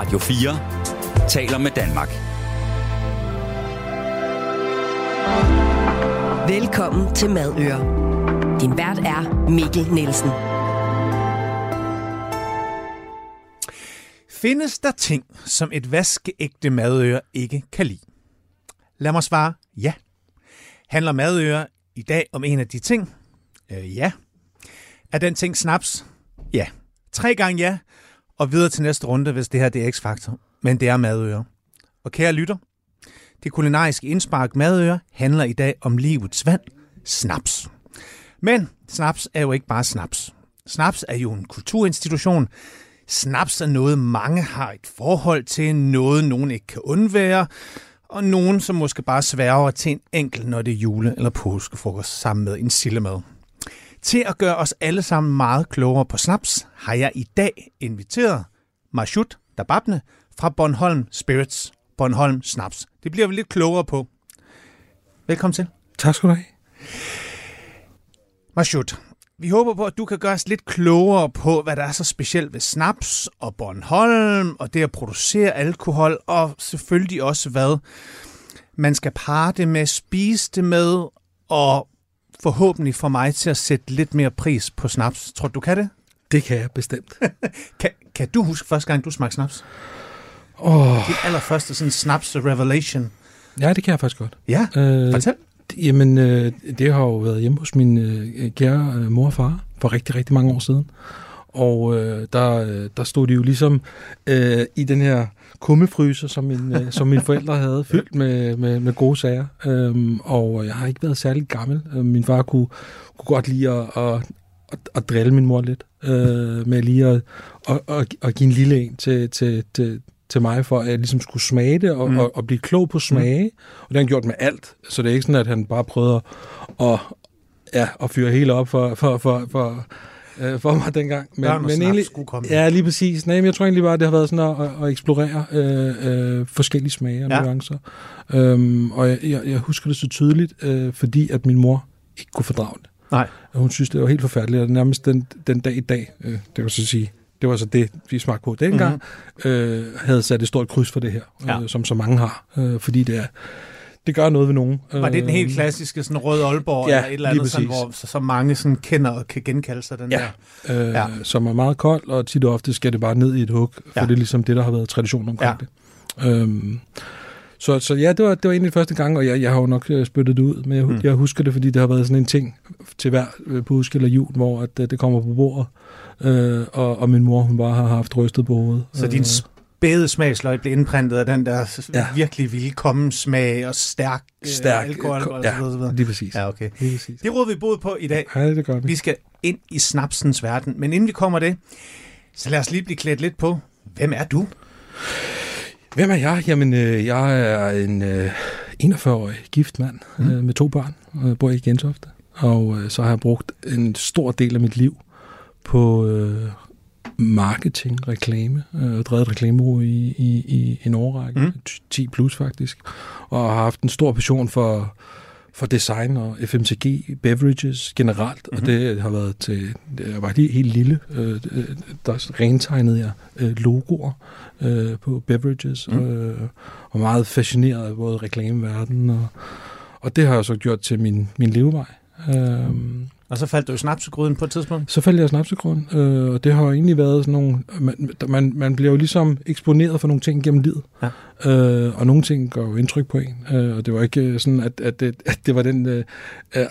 Radio 4 taler med Danmark. Velkommen til Madøre. Din vært er Mikkel Nielsen. Findes der ting, som et vaskeægte madøre ikke kan lide? Lad mig svare ja. Handler madøre i dag om en af de ting? Øh, ja. Er den ting snaps? Ja. Tre gange ja, og videre til næste runde, hvis det her det er X-faktor. Men det er madøre. Og kære lytter, det kulinariske indspark madøre handler i dag om livets vand, snaps. Men snaps er jo ikke bare snaps. Snaps er jo en kulturinstitution. Snaps er noget, mange har et forhold til, noget nogen ikke kan undvære, og nogen, som måske bare sværger til en enkelt, når det er jule- eller påskefrokost sammen med en sillemad. Til at gøre os alle sammen meget klogere på snaps, har jeg i dag inviteret Marshut Dababne fra Bornholm Spirits. Bornholm Snaps. Det bliver vi lidt klogere på. Velkommen til. Tak skal du have. Marshut, vi håber på, at du kan gøre os lidt klogere på, hvad der er så specielt ved snaps og Bornholm, og det at producere alkohol, og selvfølgelig også, hvad man skal parre det med, spise det med, og forhåbentlig få mig til at sætte lidt mere pris på snaps. Tror du, du kan det? Det kan jeg bestemt. Kan, kan du huske første gang, du smagte snaps? oh, Din allerførste sådan snaps revelation. ja, det kan jeg faktisk godt. Ja, Øh, fortæl. Jamen, øh, det har jo været hjemme hos min øh, kære øh, mor og far for rigtig, rigtig mange år siden. Og øh, der, øh, der stod de jo ligesom øh, i den her kummefryser, som, min, øh, som mine forældre havde, fyldt med, med, med gode sager. Øhm, og jeg har ikke været særlig gammel. Øh, Min far kunne, kunne godt lide at, at, at, at drille min mor lidt, øh, med lige at, at, at, at give en lille en til, til, til, til mig, for at jeg ligesom skulle smage det og, Mm. og, og blive klog på smage. Mm. Og det har han gjort med alt. Så det er ikke sådan, at han bare prøvede at, at, ja, at fyre helt op for, for, for, for, øh, for mig dengang. Børn og snaps skulle komme. Ja, lige præcis. Nej, men jeg tror egentlig bare, at det har været sådan at, at eksplorere øh, øh, forskellige smage og Ja. nuancer. Øhm, og jeg, jeg, jeg husker det så tydeligt, øh, fordi at min mor ikke kunne fordrage det. Nej. Og hun synes, det var helt forfærdeligt, og nærmest den, den dag i dag, øh, det vil så sige, det var så det, vi smagte på dengang, mm-hmm. øh, havde sat et stort kryds for det her. Ja. øh, som så mange har, øh, fordi det er, det gør noget ved nogen. Var det den helt klassiske sådan rød Aalborg, ja, eller et eller andet, sådan, hvor så, så mange sådan kender og kan genkalde sig den Ja. der? øh, Ja. som er meget kold, og tit og ofte skal det bare ned i et hug, for Ja. det er ligesom det, der har været tradition omkring ja. det. Øhm, så, så ja, det var, det var egentlig første gang, og jeg, jeg har jo nok øh, spyttet det ud, men jeg, Mm. jeg husker det, fordi det har været sådan en ting til hver øh, påske eller jul, hvor at, øh, det kommer på bordet, øh, og, og min mor hun bare har haft rystet på hovedet. Så din Øh, spæde smagsløg blev indprintet af den der ja. Ja. virkelig vilde komme smag og stærk, Stærk, øh, alkohol og ja. så videre, videre. Lige præcis. Ja, okay. Lige præcis. Det råder vi bod på i dag. Ja, det gør vi. Vi skal ind i snapsens verden. Men inden vi kommer det, så lad os lige blive klædt lidt på. Hvem er du? Hvem er jeg? Jamen, øh, jeg er en øh, 41-årig gift mand Mm. øh, med to børn, og bor i Gentofte. Og øh, så har jeg brugt en stor del af mit liv på øh, marketing, reklame, øh, drevet et reklamebureau i, i, i en årrække, Mm. mm. 10 plus faktisk, og har haft en stor passion for, for design og FMCG, beverages generelt, mm-hmm. Mhm. og det har været til, jeg var lige helt lille, øh, øh, der rentegnede jeg øh, logoer øh, på beverages, Mm. mm. øh, og meget fascineret af både reklameverdenen, og, og det har jeg så gjort til min, min levevej. Øhm, Og så faldt du i snapsegryden på et tidspunkt. så faldt jeg i snapsegrund, øh, og det har jo egentlig været sådan nogle... Man, man, man bliver jo ligesom eksponeret for nogle ting gennem livet. Ja. Øh, og nogle ting gør jo indtryk på en. Øh, og det var ikke øh, sådan, at, at, det, at det var den øh, øh,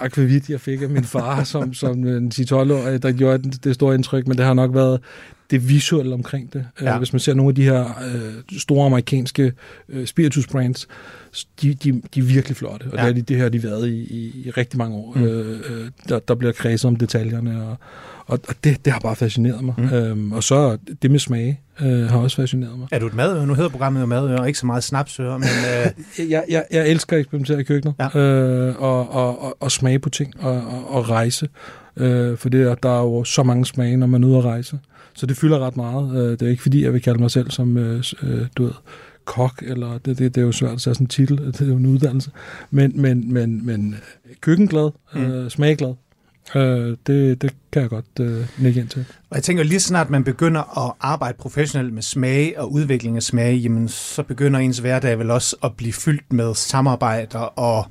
akvavit, jeg fik af min far som, som en 10-12-årig, der gjorde det, det store indtryk, men det har nok været det visuelle omkring det. Ja. Hvis man ser nogle af de her øh, store amerikanske øh, spiritus brands, de, de, de er virkelig flotte, og Ja. det, er de, det har de været i, i, i rigtig mange år. Mm. Øh, øh, der, der bliver kredset om detaljerne, og, og, og det, det har bare fascineret mig. Mm. Mm. Øhm, og så det med smage øh, har også fascineret mig. Er du et madøre? Nu hedder programmet jo madøre, og ikke så meget snapsøre, men øh, Jeg, jeg, jeg elsker at eksperimentere i køkkenet, Ja. øh, og, og, og, og smage på ting, og, og, og rejse. Øh, for det, er- der er jo så mange smage, når man er ude at rejse. Så det fylder ret meget. Øh, det er ikke fordi, jeg vil kalde mig selv som, øh, øh, du ved, kok, eller det, det, det er jo svært at sætte sådan en titel, det er jo en uddannelse. Men, men, men, men køkkenglad, øh, smagglad, Øh, det, det kan jeg godt øh, nikke ind til. Og jeg tænker, lige snart man begynder at arbejde professionelt med smag og udvikling af smag, jamen så begynder ens hverdag vel også at blive fyldt med samarbejder og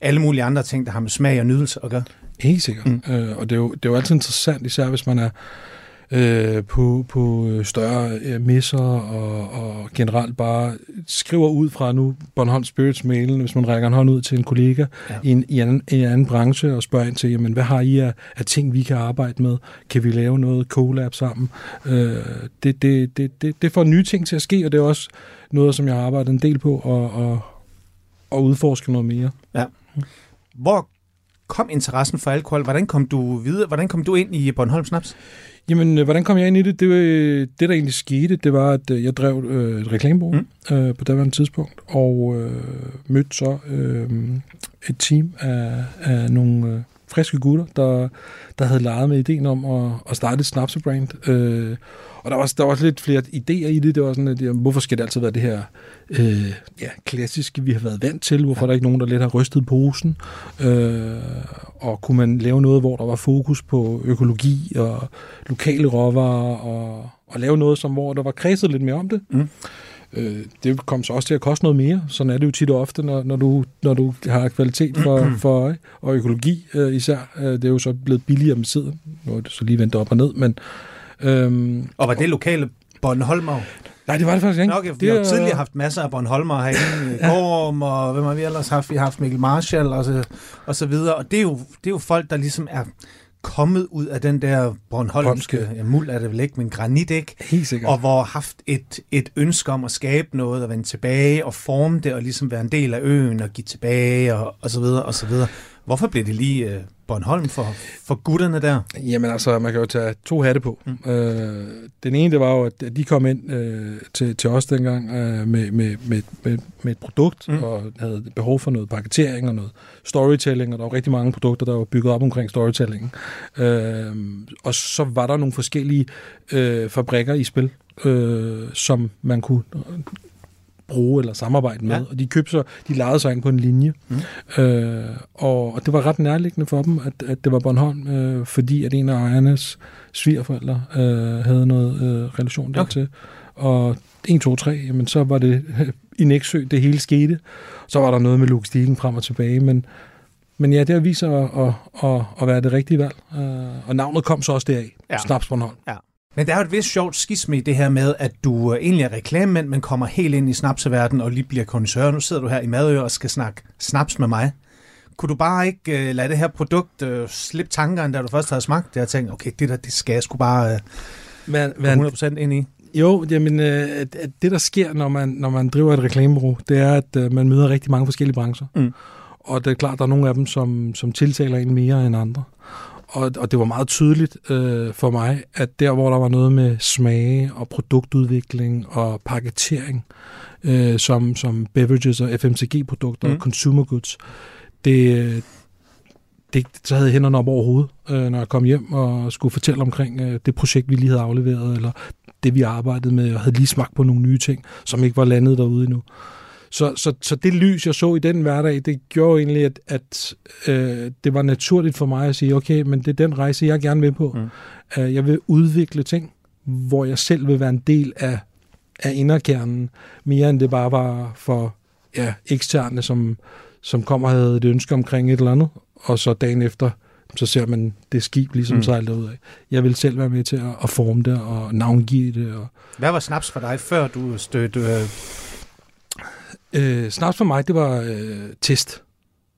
alle mulige andre ting, der har med smag og nydelse at gøre. Helt sikkert. Mm. Øh, og det er, jo, det er jo altid interessant, især hvis man er øh, på, på større øh, misser og, og generelt bare skriver ud fra nu Bornholm Spirits mailen, hvis man rækker en hånd ud til en kollega ja. i, en, i, en, i en anden branche og spørger ind til, jamen, hvad har I af, af ting, vi kan arbejde med? Kan vi lave noget collab sammen? Øh, det, det, det, det, det får nye ting til at ske, og det er også noget, som jeg har arbejdet en del på og, og, og udforske noget mere. Ja. Hvor kom interessen for alkohol? Hvordan kom du videre? Hvordan kom du ind i Bornholm Snaps? Jamen, øh, hvordan kom jeg ind i det? Det, øh, det der egentlig skete, det var, at øh, jeg drev øh, et reklamebureau mm. øh, på daværende tidspunkt, og øh, mødte så øh, et team af, af nogle øh, friske gutter, der, der havde leget med ideen om at, at starte et snapsebrand. Øh, og der var, der var også lidt flere idéer i det. Det var sådan, at hvorfor skal det altid være det her øh, ja, klassiske, vi har været vant til? Hvorfor ja. er der ikke nogen, der lidt har rystet posen? Øh, og kunne man lave noget, hvor der var fokus på økologi og lokale råvarer, og, og lave noget, som hvor der var kredset lidt mere om det? Mm. Øh, det kom så også til at koste noget mere. Sådan er det jo tit og ofte, når, når, du, når du har kvalitet for, for øje, og økologi øh, især. Øh, det er jo så blevet billigere med tiden. Nu er det så lige vendt op og ned, men Øhm, og var det lokale Bornholmer? Nej, det var det faktisk ikke. Okay, vi har jo tidligere haft masser af Bornholmer herinde. ja. Gorm, og hvem har vi ellers haft? Vi har haft Mikkel Marshall og så, og så videre. Og det er, jo, det er jo folk, der ligesom er kommet ud af den der Bornholmske, ja, muld er det vel ikke, men granit ikke? Helt sikkert. Og hvor har haft et, et ønske om at skabe noget og vende tilbage og forme det og ligesom være en del af øen og give tilbage og, og så videre og så videre. Hvorfor blev det lige øh, Bornholm for, for gutterne der? Jamen altså, man kan jo tage to hatte på. Mm. Øh, den ene, det var jo, at de kom ind øh, til, til os dengang øh, med, med, med, med, med et produkt, mm. og havde behov for noget paketering og noget storytelling, og der var rigtig mange produkter, der var bygget op omkring storytellingen. Øh, og så var der nogle forskellige øh, fabrikker i spil, øh, som man kunne bruge eller samarbejde med. Ja. Og de købte så, de lejede sig ind på en linje. Mm. Øh, og, og det var ret nærliggende for dem, at, at det var Bornholm, øh, fordi at en af ejernes svigerforældre øh, havde noget øh, relation dertil. Okay. Og 1, 2, 3, jamen så var det i Næksø, det hele skete. Så var der noget med logistikken frem og tilbage, men men ja, det har vist sig at, at, at, at være det rigtige valg. Uh, og navnet kom så også deraf. Ja. Snaps Bornholm. Ja. Men der er jo et vist sjovt skisme i det her med, at du egentlig er reklamemand, men kommer helt ind i snapseverdenen og lige bliver kondisør. Nu sidder du her i Madø og skal snakke snaps med mig. Kunne du bare ikke uh, lade det her produkt uh, slippe tankerne, da du først havde smagt det, og tænke, okay, det der, det skal jeg sgu bare uh, være 100% ind i? Jo, jamen, øh, det der sker, når man, når man driver et reklamebureau, det er, at øh, man møder rigtig mange forskellige brancher. Mm. Og det er klart, der er nogle af dem, som, som tiltaler en mere end andre og, og det var meget tydeligt øh, for mig, at der, hvor der var noget med smage og produktudvikling og paketering, øh, som, som beverages og FMCG-produkter mm. og consumer goods, det, det, så havde jeg hænderne op over hovedet, øh, når jeg kom hjem og skulle fortælle omkring øh, det projekt, vi lige havde afleveret, eller det, vi arbejdede med, og havde lige smagt på nogle nye ting, som ikke var landet derude endnu. Så, så, så det lys, jeg så i den hverdag, det gjorde egentlig, at, at øh, det var naturligt for mig at sige, okay, men det er den rejse, jeg gerne vil på. Mm. Øh, jeg vil udvikle ting, hvor jeg selv vil være en del af, af inderkernen, mere end det bare var for ja, eksterne, som, som kommer og havde et ønske omkring et eller andet, og så dagen efter, så ser man det skib ligesom mm. sejle ud af. Jeg vil selv være med til at, at forme det og navngive det. Og... Hvad var snaps for dig, før du stødte øh, snaps for mig, det var øh, test.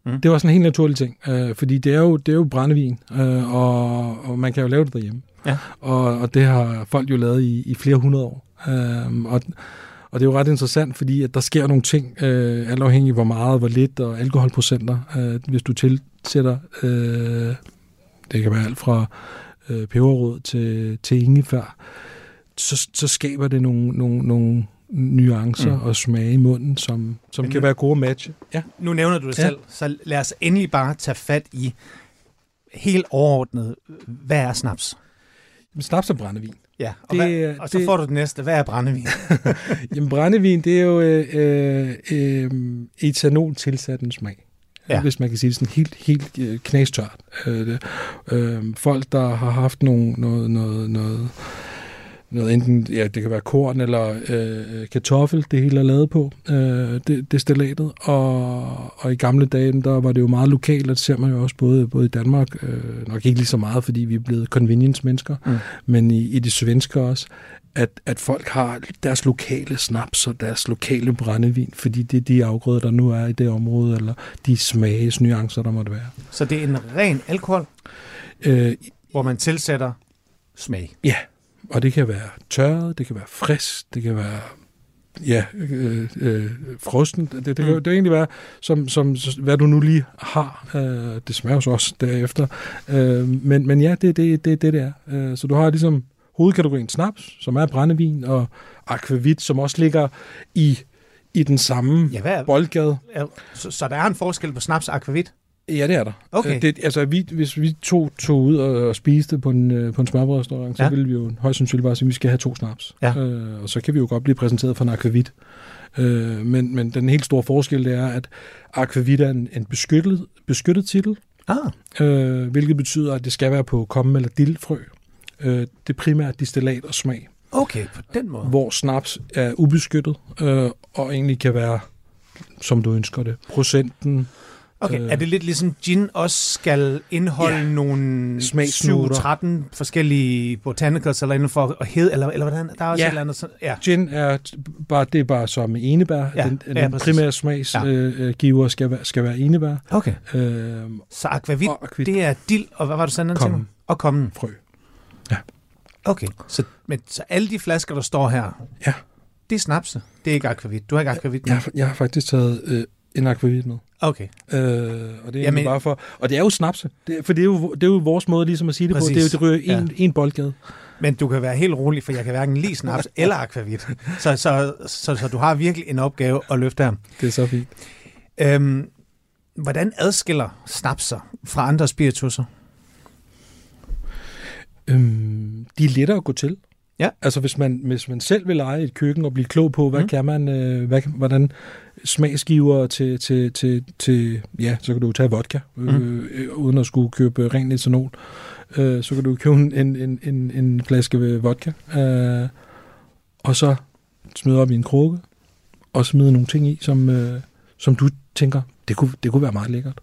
Mm. Det var sådan en helt naturlig ting, øh, fordi det er jo, det er jo brændevin, øh, og, og man kan jo lave det derhjemme. Ja. Og, og det har folk jo lavet i, i flere hundrede år. Øh, og, og det er jo ret interessant, fordi at der sker nogle ting, øh, alt afhængig hvor meget, hvor lidt, og alkoholprocenter. Øh, hvis du tilsætter, øh, det kan være alt fra øh, peberrød til, til ingefær, så, så skaber det nogle, nogle, nogle nuancer mm. og smage i munden, som, som kan nu, være gode at matche. Ja. Nu nævner du det ja. selv, så lad os endelig bare tage fat i helt overordnet, hvad er snaps? Snaps er brændevin. Ja, og, det, hvad, og så det, får du det næste. Hvad er brændevin? Jamen brændevin, det er jo øh, øh, etanol tilsat en smag. Ja. hvis man kan sige det sådan helt, helt øh, knastørt. Øh, øh, folk, der har haft nogle, noget, noget, noget, noget enten, ja, det kan være korn eller øh, kartoffel, det hele er lavet på, øh, det, destillatet, og, og i gamle dage, der var det jo meget lokalt, og det ser man jo også både, både i Danmark, øh, nok ikke lige så meget, fordi vi er blevet convenience-mennesker, Mm. men i, i det svenske også, at, at folk har deres lokale snaps og deres lokale brændevin, fordi det er de afgrøder, der nu er i det område, eller de smagesnuancer, der måtte være. Så det er en ren alkohol, Øh, hvor man tilsætter smag. Ja, og det kan være tørret, det kan være frisk, det kan være ja, øh, øh, frosten. Det, det, kan, Mm. mm. det kan egentlig være, som, som, hvad du nu lige har. Øh, det smager jo så også derefter. Øh, men, men ja, det er det, det, det, det er. Øh, så du har ligesom hovedkategorien snaps, som er brændevin, og akvavit, som også ligger i, i den samme Ja, hvad er, boldgade. er, så, så der er en forskel på snaps og akvavit? Ja, det er der. Okay. Øh, Det, altså, vi, hvis vi to tog ud og, spiste på en, øh, på en smørbrødrestaurant, så Ja. ja. ville vi jo højst sandsynligt bare sige, at vi skal have to snaps. Ja. Øh, og så kan vi jo godt blive præsenteret for en akvavit. Øh, men, men den helt store forskel, det er, at akvavit er en, en beskyttet, beskyttet titel, Ah, øh, hvilket betyder, at det skal være på komme eller dildfrø. Øh, det primært distillat og smag, okay, på den måde. hvor snaps er ubeskyttet, øh, og egentlig kan være, som du ønsker det, procenten, Okay, Øh. er det lidt ligesom gin også skal indeholde Ja. nogle Smagsnoter. 7-13 forskellige botanicals eller inden for at hed, eller, eller hvordan? Der er også Ja. et eller andet sådan, ja. Gin er bare, det er bare som enebær. Ja, Ja, den, ja, den præcis. primære smagsgiver Ja. øh, giver skal, være, skal være enebær. Okay. Øh, Så akvavit, akvavit. det er dild, og hvad var det sådan, den Kommen. ting? Og kommen. frø. Okay, så, men, så alle de flasker, der står her, Ja. det er snapse. Det er ikke akvavit. Du har ikke akvavit? Jeg, har- jeg har faktisk taget øh, en akvavit med. Okay. Øh, og det er Jamen- bare for... Og det er jo snapse. Det, for det er, jo, det er jo vores måde ligesom at sige det Præcis. på. Det, er jo, det ryger en, Ja. en boldgade. Men du kan være helt rolig, for jeg kan hverken lide snaps eller akvavit. Så, så, så, så du har virkelig en opgave at løfte her. Det er så fint. Øhm, hvordan adskiller snapser fra andre spiritusser? Øhm, de er lettere at gå til. Ja. Altså hvis man, hvis man selv vil lege et køkken og blive klog på, hvad Mm. mm. kan man, øh, hvad, hvordan smagsgiver til, til, til, til, ja, så kan du tage vodka, Mm. øh, øh, uden at skulle købe ren etanol. Øh, så kan du købe en, en, en, en flaske vodka, øh, og så smide op i en krukke, og smide nogle ting i, som, øh, som du tænker, det kunne, det kunne være meget lækkert.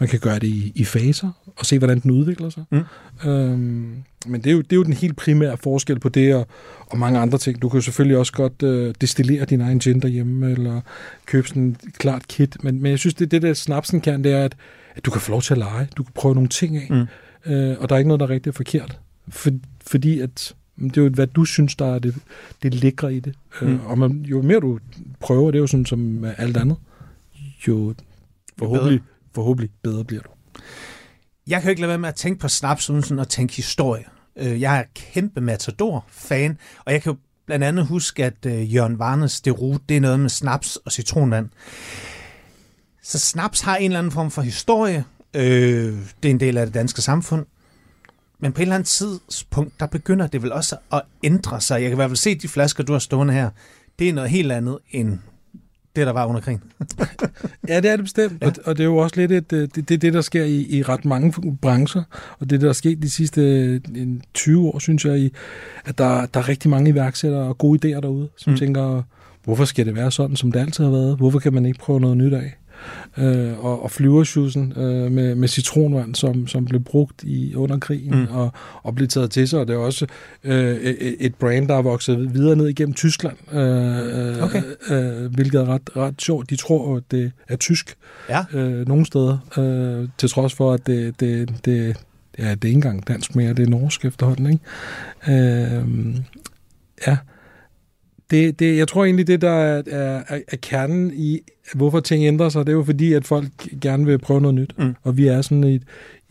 Man kan gøre det i, i faser, og se, hvordan den udvikler sig. Mm. Øhm, men det er, jo, det er jo den helt primære forskel på det og, og mange andre ting. Du kan jo selvfølgelig også godt øh, destillere din egen gin derhjemme, eller købe sådan et klart kit. Men, men jeg synes, det, det der snapsen kan, det er, at, at du kan få lov til at lege. Du kan prøve nogle ting af, Mm. øh, og der er ikke noget, der er rigtig forkert. For, fordi at det er jo, hvad du synes, der er det, det lækre i det. Mm. Mm. Øh, og man, jo mere du prøver, det er jo sådan som alt andet, jo forhåbentlig, forhåbentlig bedre bliver du. Jeg kan jo ikke lade være med at tænke på snaps uden sådan at tænke historie. Øh, jeg er kæmpe Matador-fan, og jeg kan jo blandt andet huske, at øh, Jørgen Varnes Derut, det er noget med snaps og citronvand. Så snaps har en eller anden form for historie. Øh, det er en del af det danske samfund. Men på et eller andet tidspunkt, der begynder det vel også at ændre sig. Jeg kan i hvert fald se de flasker, du har stående her. Det er noget helt andet end det, der var under krigen. Ja, det er det bestemt. Ja. Og, og det er jo også lidt et, øh, det, det, er det der sker i, i ret mange brancher, og det, der er sket de sidste øh, en 20 år, synes jeg, i, at der, der er rigtig mange iværksættere og gode idéer derude, som mm. tænker, hvorfor skal det være sådan, som det altid har været? Hvorfor kan man ikke prøve noget nyt af? Øh, og, og flyversjusen øh, med, med citronvand, som, som blev brugt i under krigen Mm. og, og blev taget til sig. Og det er også øh, et, et brand, der er vokset videre ned igennem Tyskland, øh, Okay. øh, hvilket er ret, ret sjovt. De tror, at det er tysk Ja. øh, nogle steder, øh, til trods for, at det, det, det, ja, det er ikke engang dansk mere, det er norsk efterhånden. Ikke? Øh, ja. Det, det, jeg tror egentlig, det der er, er, er, er kernen i, hvorfor ting ændrer sig, det er jo fordi, at folk gerne vil prøve noget nyt. Mm. Og vi er sådan i et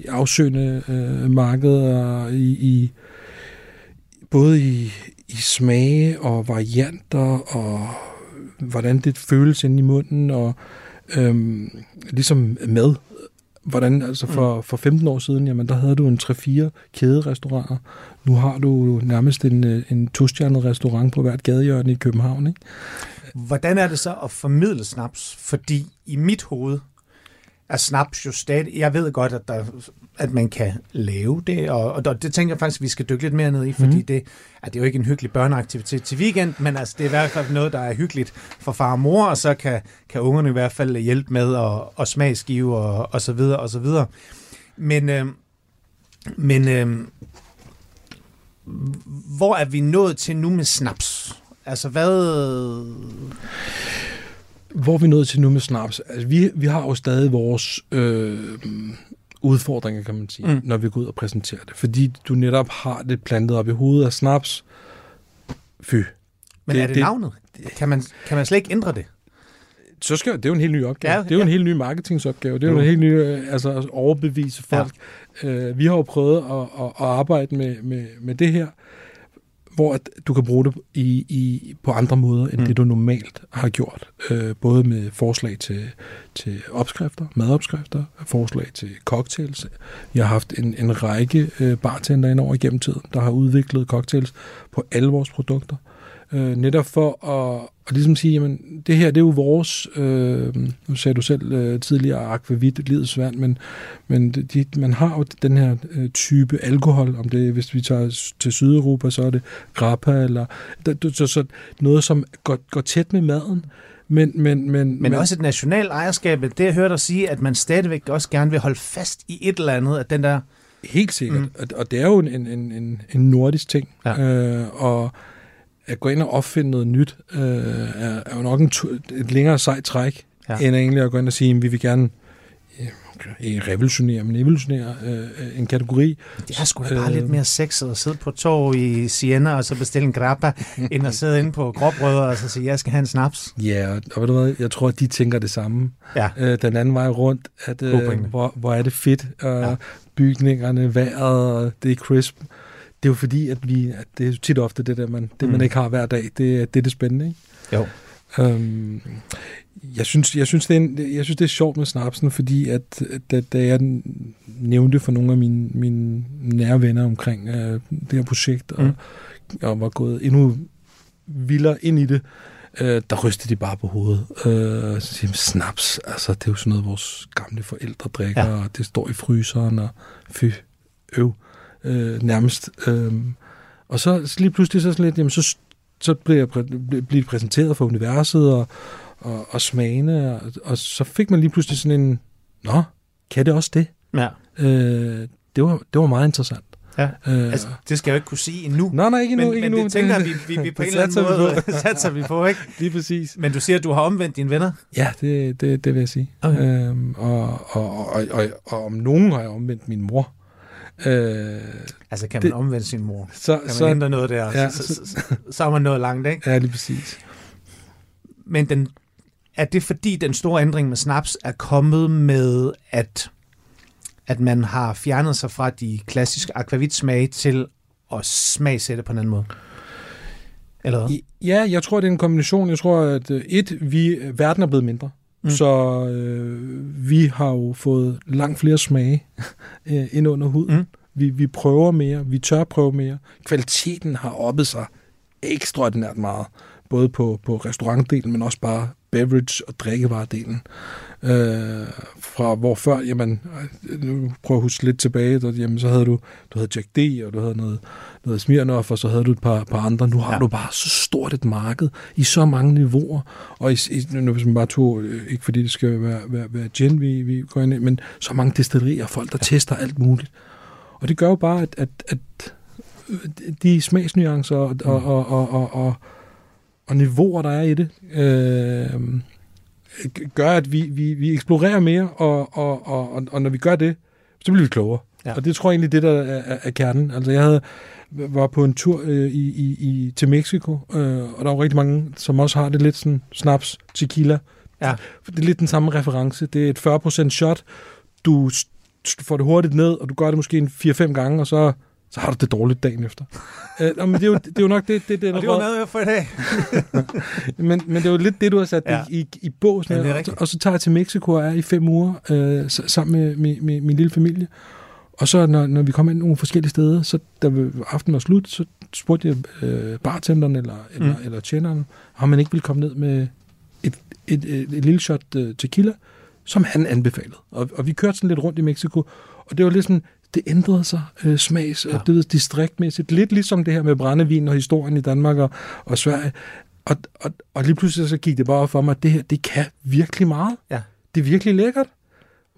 afsøgende øh, marked, og i, i, både i, i smage og varianter, og hvordan det føles inde i munden, og øhm, ligesom mad. Hvordan, altså for, for 15 år siden, jamen der havde du en 3-4 kæderestauranter. Nu har du nærmest en, øh, en tostjernet restaurant på hvert gadehjørne i København. Ikke? Hvordan er det så at formidle snaps? Fordi i mit hoved, er snaps jo stadig... Jeg ved godt, at, der, at man kan lave det, og, og det tænker jeg faktisk, at vi skal dykke lidt mere ned i, fordi mm. det, at det er jo ikke en hyggelig børneaktivitet til weekend, men altså, det er i hvert fald noget, der er hyggeligt for far og mor, og så kan, kan ungerne i hvert fald hjælpe med at, at smagsgive og, og så videre og så videre. Men, øh, men øh, hvor er vi nået til nu med snaps? Altså, hvad... Hvor er vi nået til nu med snaps? Altså, vi, vi har jo stadig vores øh, udfordringer, kan man sige, mm. når vi går ud og præsenterer det. Fordi du netop har det plantet op i hovedet af snaps. Fy. Men det, er det, det navnet? Kan man, kan man slet ikke ændre det? så skal det er jo en helt ny opgave. Ja, det er jo ja. en helt ny marketingsopgave. Det er jo, en helt ny øh, altså at overbevise folk. Ja. Øh, vi har jo prøvet at, at, at arbejde med, med, med det her, hvor at du kan bruge det i, i, på andre måder, end mm. det du normalt har gjort. Øh, både med forslag til, til opskrifter, madopskrifter, forslag til cocktails. Jeg har haft en, en række øh, bartender ind over igennem tiden, der har udviklet cocktails på alle vores produkter. Øh, netop for at, at ligesom sige, jamen, det her det er jo vores, øh, nu sagde du selv øh, tidligere, akvavit, livets vand, men, men de, man har jo den her øh, type alkohol, om det hvis vi tager til Sydeuropa, så er det grappa, eller så, så noget, som går, går tæt med maden, men, men, men, men, men også et national ejerskab, det jeg hørte dig sige, at man stadigvæk også gerne vil holde fast i et eller andet, at den der... Helt sikkert, mm. og, og det er jo en, en, en, en nordisk ting, ja. øh, og at gå ind og opfinde noget nyt, øh, er, er jo nok en, et længere sejt træk, ja. end egentlig at gå ind og sige, at vi vil gerne ikke revolutionere, men evolutionere øh, en kategori. Det er sgu da bare øh, lidt mere sexet at sidde på tog i Siena og så bestille en grappa, end at sidde inde på gråbrødre og så sige, jeg skal have en snaps. Ja, og, og ved du hvad, jeg tror, at de tænker det samme. Ja. Øh, den anden vej rundt, at øh, hvor, hvor er det fedt, øh, ja. bygningerne, vejret, det er crisp det er jo fordi, at vi, at det er tit ofte det der, man, det mm. man ikke har hver dag, det, det er det spændende, ikke? Jo. Øhm, jeg synes, jeg, synes, det er en, jeg synes, det er sjovt med snapsen, fordi at, da, da jeg nævnte for nogle af mine, mine nære venner omkring uh, det her projekt, og, mm. og var gået endnu vildere ind i det, uh, der rystede de bare på hovedet. Uh, så siger snaps, altså det er jo sådan noget, vores gamle forældre drikker, ja. og det står i fryseren, og fy, øv øh, nærmest. Øh, og så, lige pludselig så sådan lidt, jamen så, så bliver jeg præ, præsenteret for universet og, og, og smagene, og, og så fik man lige pludselig sådan en, nå, kan det også det? Ja. Øh, det, var, det var meget interessant. Ja, øh, altså, det skal jeg jo ikke kunne sige endnu. Nej, nej, ikke endnu. Men, ikke men endnu. det tænker vi, vi, vi på en eller anden måde satser vi på, ikke? Lige præcis. Men du siger, at du har omvendt dine venner? Ja, det, det, det vil jeg sige. Okay. Øhm, og, og, og, og, og, og om nogen har jeg omvendt min mor. Øh, altså kan man det, omvende sin mor? Så, kan man så, ændre noget der? Ja, så, så, så, så er man nået langt, ikke? Ja, lige præcis. Men den, er det fordi den store ændring med snaps er kommet med, at, at man har fjernet sig fra de klassiske akvavitsmage til at smagsætte på en anden måde? Eller hvad? Ja, jeg tror, det er en kombination. Jeg tror, at øh, et, vi, verden er blevet mindre. Mm. Så øh, vi har jo fået langt flere smage øh, ind under huden. Mm. Vi, vi prøver mere, vi tør prøve mere. Kvaliteten har oppet sig ekstraordinært meget, både på, på restaurantdelen, men også bare beverage- og drikkevaredelen. Øh, fra hvor før, jamen, nu prøver at huske lidt tilbage, der, jamen, så havde du, du havde Jack D, og du havde noget, noget Smirnoff, og så havde du et par, par andre. Nu har ja. du bare så stort et marked i så mange niveauer, og i, i, nu hvis man bare tog, øh, ikke fordi det skal være, være, være gin, vi, vi går ind i, men så mange destillerier, folk der ja. tester alt muligt. Og det gør jo bare, at, at, at de smagsnuancer og, mm. og, og, og, og, og, og niveauer, der er i det, øh, gør, at vi, vi, vi eksplorerer mere, og, og, og, og når vi gør det, så bliver vi klogere. Ja. Og det tror jeg egentlig, det der er, er kernen. Altså jeg havde, var på en tur øh, i, i, i, til Mexico, øh, og der var rigtig mange, som også har det lidt sådan snaps, tequila. Ja. Det er lidt den samme reference. Det er et 40% shot. Du får det hurtigt ned, og du gør det måske en 4-5 gange, og så så har du det dårligt dagen efter. uh, men det er, jo, det er jo nok det, det, det og det var noget for i dag. men, men det er jo lidt det, du har sat ja. i, i, i båsen. Ja, og, og så tager jeg til Mexico og er i fem uger uh, sammen med, med, med min lille familie. Og så når, når vi kom ind nogle forskellige steder, så da aftenen var slut, så spurgte jeg uh, bartenderen eller, eller, mm. eller tjeneren, om man ikke ville komme ned med et, et, et, et, lille shot uh, tequila som han anbefalede. Og, og vi kørte sådan lidt rundt i Mexico, og det var ligesom, det ændrede sig øh, smags- og det ved, distriktmæssigt. Lidt ligesom det her med brændevin og historien i Danmark og, og Sverige. Og, og, og lige pludselig så gik det bare for mig, at det her, det kan virkelig meget. Ja. Det er virkelig lækkert.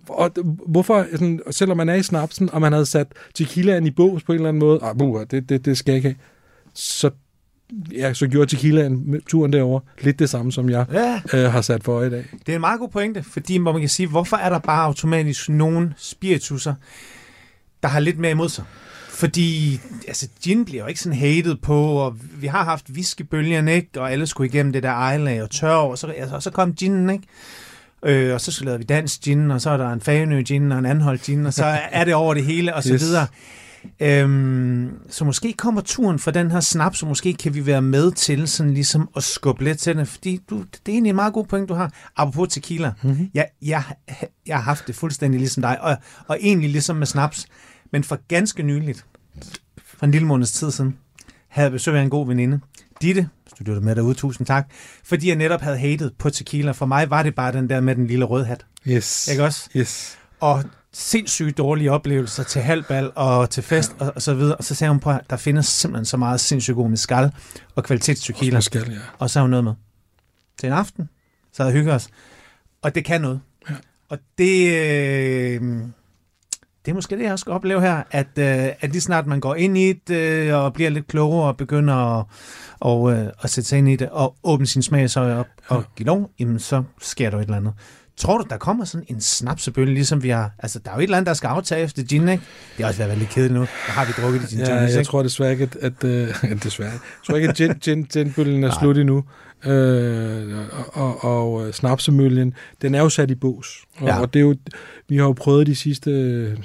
Og hvorfor, sådan, selvom man er i snapsen, og man havde sat tequilaen i bås på en eller anden måde, ah, buh, det, det, det skal jeg ikke have, så, ja, så gjorde tequilaen turen derover lidt det samme, som jeg Ja, øh, har sat for i dag. det er en meget god pointe, fordi hvor man kan sige, hvorfor er der bare automatisk nogle spiritusser, der har lidt mere imod sig? Fordi altså, gin bliver jo ikke sådan hated på, og vi har haft whiskybølgen, ikke? Og alle skulle igennem det der ejlag og tør, og så, altså, og så kom ginen, ikke? Øh, og så lavede vi dansk gin, og så er der en Fanø gin og en anholdt gin, og så er det over det hele, og så Yes. videre. Øhm, så måske kommer turen for den her snaps, så måske kan vi være med til sådan ligesom at skubbe lidt til det, fordi du, det er egentlig en meget god point, du har. Apropos tequila, mm-hmm. jeg, jeg, jeg har haft det fuldstændig ligesom dig, og, og egentlig ligesom med snaps, men for ganske nyligt, for en lille måneds tid siden, havde jeg besøg af en god veninde, Ditte, hvis du lytter med derude, tusind tak, fordi jeg netop havde hated på tequila. For mig var det bare den der med den lille røde hat, Yes. ikke også? Yes. og sindssygt dårlige oplevelser til halvbal og til fest ja. og, og så videre. Og så sagde hun på, at der findes simpelthen så meget sindssygt god mezcal og kvalitetstequila. Skal, ja. Og så har hun noget med. Til en aften, så havde hygget os. Og det kan noget. Ja. Og det, øh, det er måske det, jeg også skal opleve her, at, øh, at lige snart man går ind i det øh, og bliver lidt klogere og begynder at, og, øh, at sætte sig ind i det og åbne sin smagsøje op og give lov, jamen så sker der et eller andet. Tror du, der kommer sådan en snapsebølge, ligesom vi har... Altså, der er jo et eller andet, der skal aftage efter gin, ikke? Det har også været veldig kedeligt nu. Der har vi drukket i gin Ja, tonics, jeg ikke? tror desværre ikke, at, at, øh, desværre. Jeg tror ikke, at gin, gin, ginbølgen er Nej. slut endnu. Øh, og, og, og øh, snapsemøljen, den er jo sat i bås. Og, Ja. og det er jo, vi har jo prøvet de sidste... Den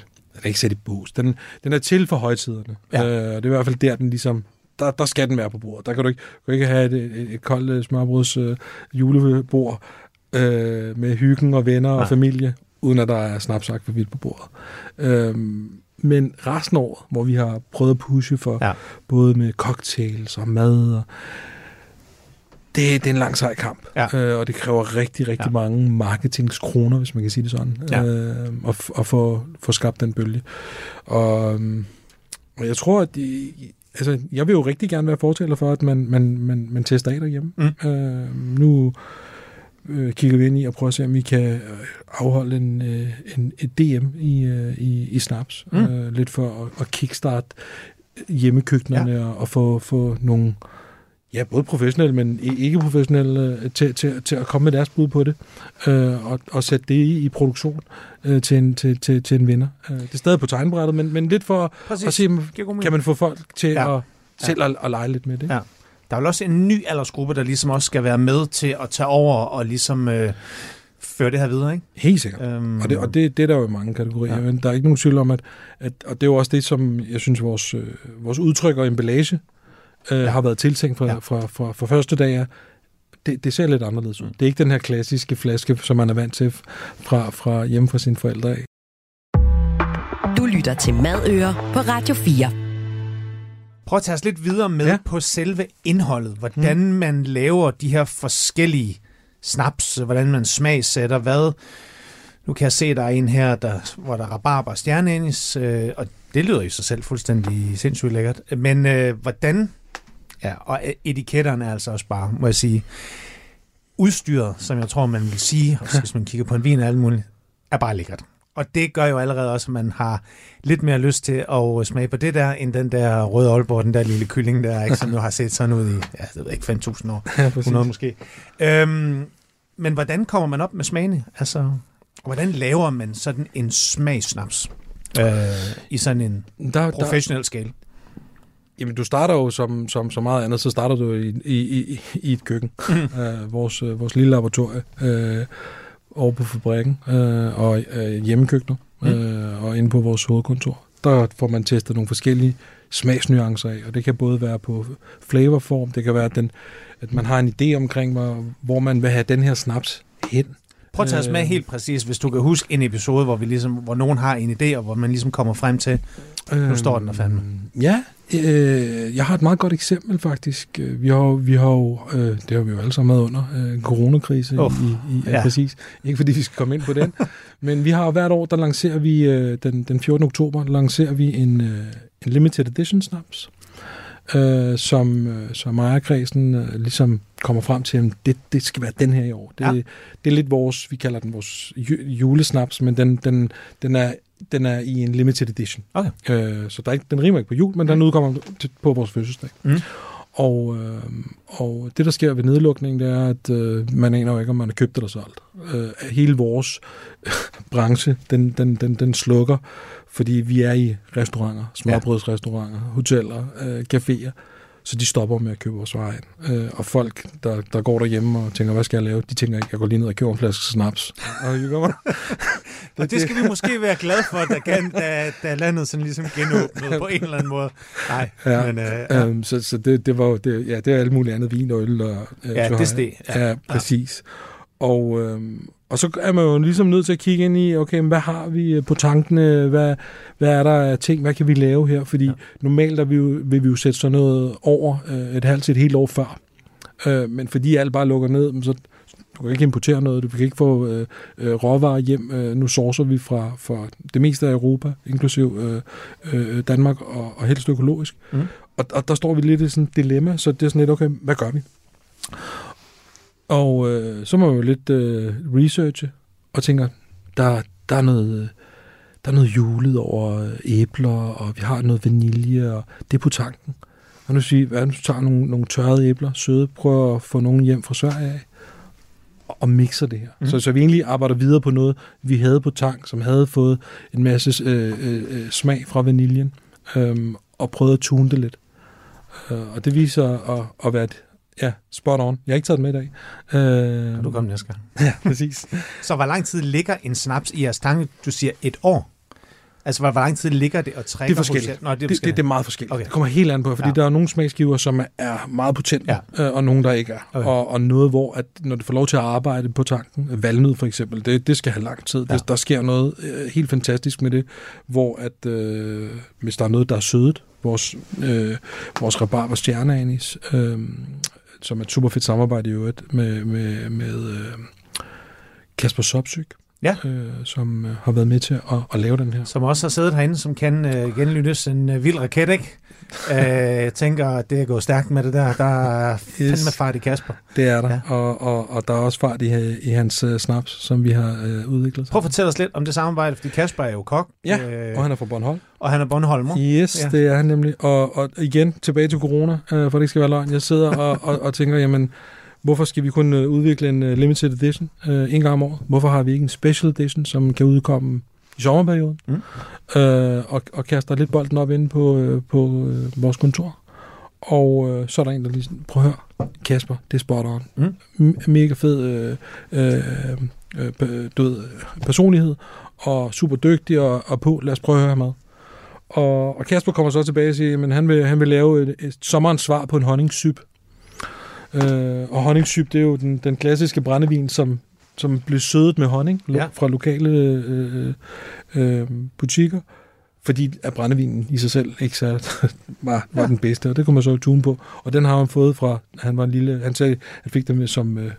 er ikke sat i bås. Den, den er til for højtiderne. Ja. Øh, det er i hvert fald der, den ligesom... Der, der skal den være på bordet. Der kan du ikke, du kan ikke have et, et, et koldt øh, smørbruds øh, julebord øh, med hyggen og venner Nej. og familie, uden at der er snapsak for vildt på bordet. Øhm, men resten af året, hvor vi har prøvet at pushe for Ja. både med cocktails og mad, og det, det er en lang sej kamp, Ja. øh, og det kræver rigtig, rigtig Ja. mange marketingskroner, hvis man kan sige det sådan, Ja. øh, at, at få, få skabt den bølge. Og, øhm, og jeg tror, at de, altså, jeg vil jo rigtig gerne være fortaler for, at man, man, man, man tester af derhjemme. Mm. Øh, nu øh, kigger vi ind i og prøver at se, om vi kan øh, afholde en, øh, en, et DM i, øh, i, i Snaps. Mm. Øh, lidt for at, at kickstarte hjemmekøkkenerne ja. og, og få, få nogle, ja, både professionelle, men ikke professionelle, øh, til, til, til at komme med deres bud på det, øh, og, og sætte det i, i produktion øh, til, en, til, til, til en vinder. Øh, det er stadig på tegnbrættet, men, men lidt for Præcis. at se, kan man få folk til Ja. ja. at selv at, at lege lidt med det. Ja. Der er vel også en ny aldersgruppe, der ligesom også skal være med til at tage over og ligesom øh, føre det her videre, ikke? Helt sikkert. Øhm, Og det, og det, det er der jo i mange kategorier, Ja. men der er ikke nogen tvivl om, at, at og det er jo også det, som jeg synes, vores, øh, vores udtryk og emballage øh, ja. har været tiltænkt fra, Ja. ja. fra, fra, fra første dag af. Det, det ser lidt anderledes ud. Mm. Det er ikke den her klassiske flaske, som man er vant til fra, fra hjemme fra sine forældre af. Du lytter til Madøer på Radio 4. Prøv at tage os lidt videre med ja. På selve indholdet. Hvordan mm. man laver de her forskellige snaps, hvordan man smagsætter, hvad... Nu kan jeg se, at der er en her, der, hvor der er rabarber og stjerneanis, øh, og det lyder i sig selv fuldstændig sindssygt lækkert. Men øh, hvordan... Ja, og etiketterne er altså også bare, må jeg sige, udstyret, som jeg tror, man vil sige, også hvis man kigger på en vin og alt muligt, er bare lækkert. Og det gør jo allerede også, at man har lidt mere lyst til at smage på det der, end den der røde Aalborg, den der lille kylling der, ikke, som nu har set sådan ud i, ja, jeg ved ikke, 5.000 år, Ja, 100 måske. Øhm, men hvordan kommer man op med smagene? Altså, hvordan laver man sådan en smagsnaps øh, i sådan en Der, der, professionel skala? jamen, du starter jo som, som så meget andet, så starter du i, i, i, i et køkken. øh, vores, øh, vores lille laboratorie øh, over på fabrikken øh, og øh, hjemmekøkkenet Mm. øh, og inde på vores hovedkontor. Der får man testet nogle forskellige smagsnuancer af, og det kan både være på flavorform, det kan være, at, den, at man har en idé omkring, hvor, hvor man vil have den her snaps hen. Prøv at tage os med Øh, helt præcis, hvis du kan huske en episode, hvor, vi ligesom, hvor nogen har en idé, og hvor man ligesom kommer frem til, nu står den der fandme. Øhm, Ja, øh, jeg har et meget godt eksempel faktisk. Øh, Vi har, jo- vi har jo, øh, det har vi jo alle sammen været under, øh, coronakrise Uff, i, i ja. ja. præcis. Ikke fordi vi skal komme ind på den, men vi har jo hvert år, der lancerer vi, øh, den, den 14. oktober, lancerer vi en, øh, en limited edition snaps, øh, som, øh, som ejerkredsen øh, ligesom kommer frem til, at det, det skal være den her i år. Det, Ja. det er lidt vores, vi kalder den vores ju- julesnaps, men den, den, den, er, den er i en limited edition. Okay. Øh, så der er ikke, den rimer ikke på jul, men den udkommer til, på vores fødselsdag. Mm. Og, øh, og det, der sker ved nedlukningen, det er, at øh, man aner jo ikke, om man er købt eller solgt. Øh, hele vores branche, den, den, den, den slukker, fordi vi er i restauranter, smørbrødsrestauranter, hoteller, øh, caféer, så de stopper med at købe vores varer ind. Øh, og folk, der, der går derhjemme og tænker, hvad skal jeg lave? De tænker ikke, jeg går lige ned og køber en flaske snaps. og. Og det skal vi måske være glade for, da, kan, da, da landet sådan ligesom genåbnede på en eller anden måde. Nej, Ja, men øh, ja. Øhm, så så det, det var jo, det, ja, det er alt muligt andet vin og øl. Og, øh, Ja, det steg, ja. Ja, præcis. Og, øhm, og så er man jo ligesom nødt til at kigge ind i, okay, men hvad har vi øh, på tankene? Hvad, hvad er der af ting? Hvad kan vi lave her? Fordi ja. normalt er vi jo, vil vi jo sætte sådan noget over øh, et halvt til et helt år før. Øh, men fordi alt bare lukker ned, så du kan ikke importere noget, du kan ikke få øh, øh, råvarer hjem. Øh, nu sourcer vi fra, fra det meste af Europa, inklusiv øh, øh, Danmark og, og helst økologisk. Mm. Og, og der står vi lidt i sådan et dilemma, så det er sådan lidt, okay, hvad gør vi? Og øh, så må man jo lidt øh, researche og tænker, der, der er noget... øh, Der er noget julet over øh, æbler, og vi har noget vanilje, og det er på tanken. Og nu siger hvad hvis du tager nogle, nogle tørrede æbler, søde, prøver at få nogen hjem fra Sverige af, og, og mixer det her. Mm. Så, så vi egentlig arbejder videre på noget, vi havde på tank, som havde fået en masse øh, øh, øh, smag fra vaniljen, øh, og prøvet at tune det lidt. Øh, og det viser at, at være et, ja, spot on. Jeg har ikke taget det med i dag. Øh, Kan du komme næste gang. Ja, præcis. Så hvor lang tid ligger en snaps i jeres tanke? Du siger et år. Altså, hvor, hvor lang tid ligger det og trækker? Det er forskelligt. Nå, det er Det, det, forskelligt. det er meget forskelligt. Okay. Det kommer helt an på, fordi Ja. der er nogle smagsgiver, som er meget potente, Ja. øh, og nogle, der ikke er. Okay. Og, og noget, hvor at, når du får lov til at arbejde på tanken, valnød for eksempel, det, det skal have lang tid. Ja. Det, der sker noget øh, helt fantastisk med det, hvor at, øh, hvis der er noget, der er sødet, vores, øh, vores rabarber stjerneanis, øh, som er et super fedt samarbejde i øvrigt med, med, med øh, Kasper Sopsyk, Ja. øh, som øh, har været med til at, at lave den her. Som også har siddet herinde, som kan øh, genlyttes en øh, vild raket, ikke? øh, jeg tænker, at det er gået stærkt med det der. Der er fandme Yes. fart i Kasper. Det er der, Ja. og, og, og der er også fart i, i hans uh, snaps, som vi har uh, udviklet. Prøv at fortælle os lidt om det samarbejde, fordi Kasper er jo kok. Ja, øh, og han er fra Bornholm. og han er Bornholmer. Yes, Ja. det er han nemlig. Og, og igen, tilbage til corona, uh, for det ikke skal være løgn. Jeg sidder og, og, og tænker, jamen, hvorfor skal vi kun uh, udvikle en limited edition uh, en gang om året? Hvorfor har vi ikke en special edition, som kan udkomme i sommerperioden? Mm. Uh, og, og kaster lidt bolden op inde på, uh, på uh, vores kontor. Og uh, så er der en, der lige sådan, prøv at høre, Kasper, det er spot on. Mm. M- mega fed øh, øh, øh, du ved, personlighed, og super dygtig og, og på. Lad os prøve at høre ham ad. Og, og Kasper kommer så tilbage og siger, at han vil, han vil lave et, et sommerens svar på en honningsyp. Øh, og honningsyp, det er jo den, den klassiske brændevin, som, som blev sødet med honning Ja. ja. fra lokale øh, øh, butikker. Fordi at brændevinen i sig selv ikke så var, var den bedste, og det kunne man så tune på. Og den har han fået fra, han var en lille, han sagde, han fik den med som, øh,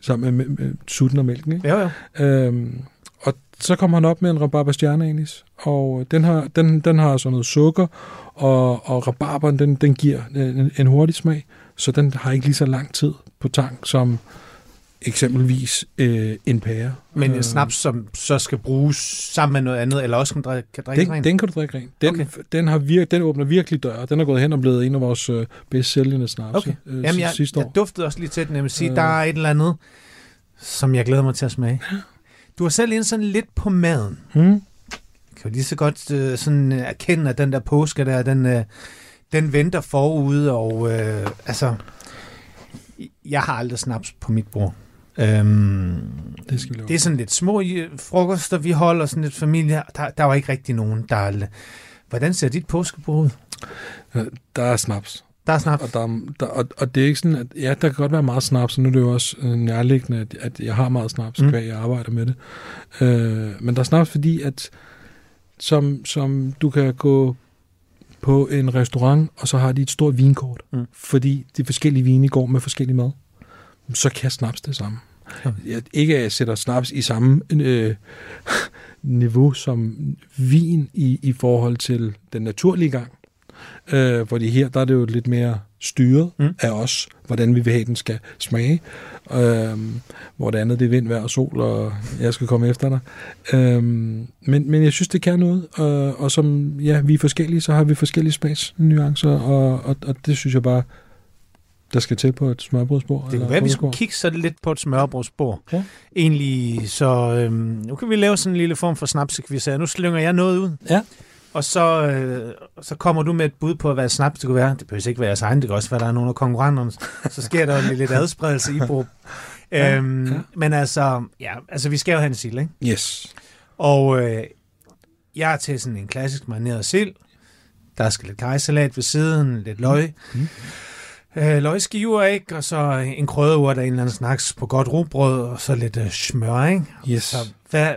sammen med, med, med sutten og mælken. Ikke? Jo, jo. Øhm, og så kom han op med en rabarber stjerneanis, og den har, den, den har sådan noget sukker, og, og rabarberen, den, den giver en, en hurtig smag, så den har ikke lige så lang tid på tank som eksempelvis øh, en pære. Men en Øh, snaps, som så skal bruges sammen med noget andet, eller også kan drikke, kan drikke den, rent. den kan du drikke rent. Den, Okay. den, har vir- den åbner virkelig døre. Den er gået hen og blevet en af vores øh, bedst sælgende snaps Okay. øh, Jamen, jeg, sidste år. jeg duftede også lige til den. Jeg vil sige, Øh. der er et eller andet, som jeg glæder mig til at smage. Du har selv ind sådan lidt på maden. Hmm? Jeg kan jo lige så godt øh, sådan øh, erkende, at den der påske der, den, øh, den venter forude, og øh, altså, jeg har aldrig snaps på mit bord. Øhm, Det skal vi lave. det er sådan lidt små frokoster, vi holder, sådan lidt familie. Der, der var ikke rigtig nogen, der... Hvordan ser dit påskebord ud? Der er snaps. Der er snaps. Og, der, der, og, og det er ikke sådan, at ja, der kan godt være meget snaps, og nu er det jo også øh, nærliggende, at, at jeg har meget snaps, Mm. mm. jeg arbejder med det. Øh, men der er snaps, fordi at som, som du kan gå på en restaurant, og så har de et stort vinkort, Mm. fordi de forskellige vine går med forskellig mad, så kan snaps det samme. Jeg, ikke at jeg sætter snaps i samme øh, niveau som vin i, i forhold til den naturlige gang. Øh, fordi her der er det jo lidt mere styret Mm. af os, hvordan vi vil have, den skal smage. Øh, hvor det andet det er vind, vejr og sol, og jeg skal komme efter dig. Øh, men, men jeg synes, det kan noget. Og, og som ja, vi er forskellige, så har vi forskellige smagsnuancer, og, og, og det synes jeg bare, der skal til på et smørbrødsbord. Det eller kunne være, at vi skulle kigge så lidt på et smørbrødsbord. Ja. Egentlig, så øhm, nu kan vi lave sådan en lille form for snapsekviz her. Nu slynger jeg noget ud. Ja. Og så, øh, så kommer du med et bud på, hvad snaps det kunne være. Det behøver ikke være jeres egen, det kan også være, der er nogle af konkurrenterne. Så sker der jo lidt, adspredelse i brug. Ja, Øhm, ja. Men altså, ja, altså, vi skal jo have en sild, ikke? Yes. Og øh, jeg er til sådan en klassisk marineret sild. Der skal lidt kajsalat ved siden, lidt løg. Mm. Øh, løgskiver, ikke? Og så en krydderurt af en eller anden slags på godt rugbrød, og så lidt øh, smør, ikke? Yes. Så hvad,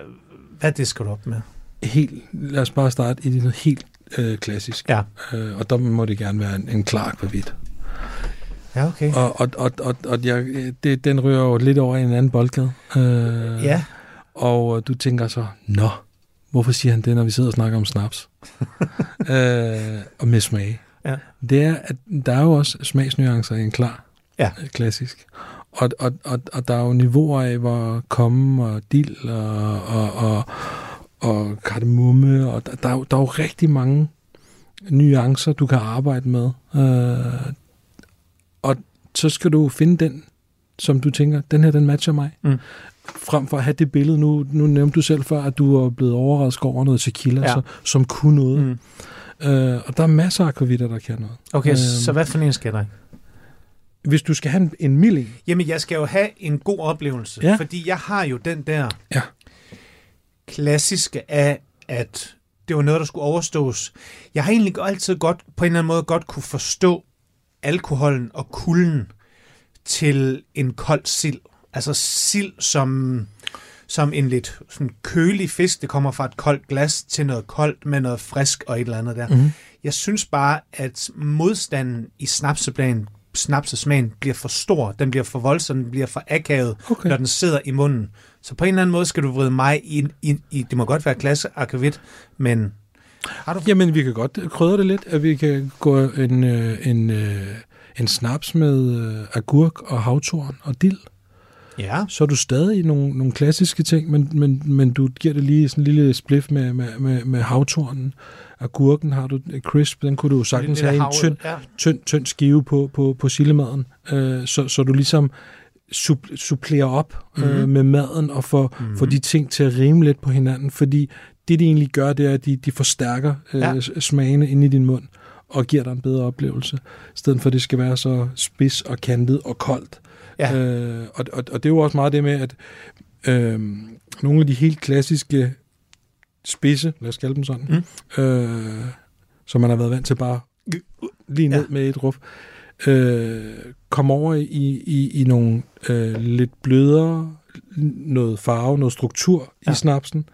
hvad det skal du op med? Helt, lad os bare starte i det noget helt øh, klassisk. Ja. Øh, og der må det gerne være en, en klar akvavit. Ja, okay. Og, og, og, og, og jeg, det, den ryger jo lidt over i en anden boldgade. Øh, Ja, Og øh, du tænker så, nå, hvorfor siger han det, når vi sidder og snakker om snaps? øh, og med smag. Ja. Det er, at der er jo også smagsnuancer i en klar Ja. klassisk. Og, og, og, og der er jo niveauer af, hvor komme og dild og, og, og, og kardemomme, og der, der, er jo, der er jo rigtig mange nuancer, du kan arbejde med. Øh, og så skal du finde den, som du tænker, den her, den matcher mig. Mm. Frem for at have det billede, nu, nu nævnte du selv før, at du er blevet overrasket over noget tequila, ja. så, som kunne noget. mm. Øh, og der er masser af akvavitter, der kan noget. okay, Øhm. så hvad for en skal der? Hvis du skal have en, en mild en, Jamen, jeg skal jo have en god oplevelse, Ja. fordi jeg har jo den der Ja. klassiske af, at det var noget, der skulle overstås. Jeg har egentlig altid godt, på en eller anden måde godt kunne forstå alkoholen og kulden til en kold sild. Altså sild som, som en lidt sådan kølig fisk, det kommer fra et koldt glas til noget koldt med noget frisk og et eller andet der. mm-hmm. Jeg synes bare, at modstanden i snapseplanen, snapsesmagen bliver for stor, den bliver for voldsom, den bliver for akavet, okay. når den sidder i munden. Så på en eller anden måde skal du vride mig ind i, i det må godt være klasse akvavit, men har du... Jamen, vi kan godt krydre det lidt, at vi kan gå en, øh, en, øh, en snaps med øh, agurk og havtorn og dild. Ja, Så er du stadig i nogle, nogle klassiske ting, men, men, men du giver det lige sådan en lille spliff med, med, med, med havtornen. Agurken har du crisp, den kunne du jo sagtens have en tynd, Ja. tynd, tynd skive på, på, på sildemaden, øh, så, så du ligesom sup, supplerer op øh, Mhm. med maden og får, Mhm. mm. får de ting til at rime lidt på hinanden, fordi det, de egentlig gør, det er, at de, de forstærker øh, ja. smagene inde i din mund og giver dig en bedre oplevelse, i stedet for, at det skal være så spids og kantet og koldt. Ja. Øh, og, og, og det er jo også meget det med, at øh, nogle af de helt klassiske spidse, lad os kalde dem sådan, mm. øh, som man har været vant til bare lige ned Ja. med et ruf, øh, kom over i, i, i nogle øh, lidt blødere, noget farve, noget struktur. Ja. i snapsen.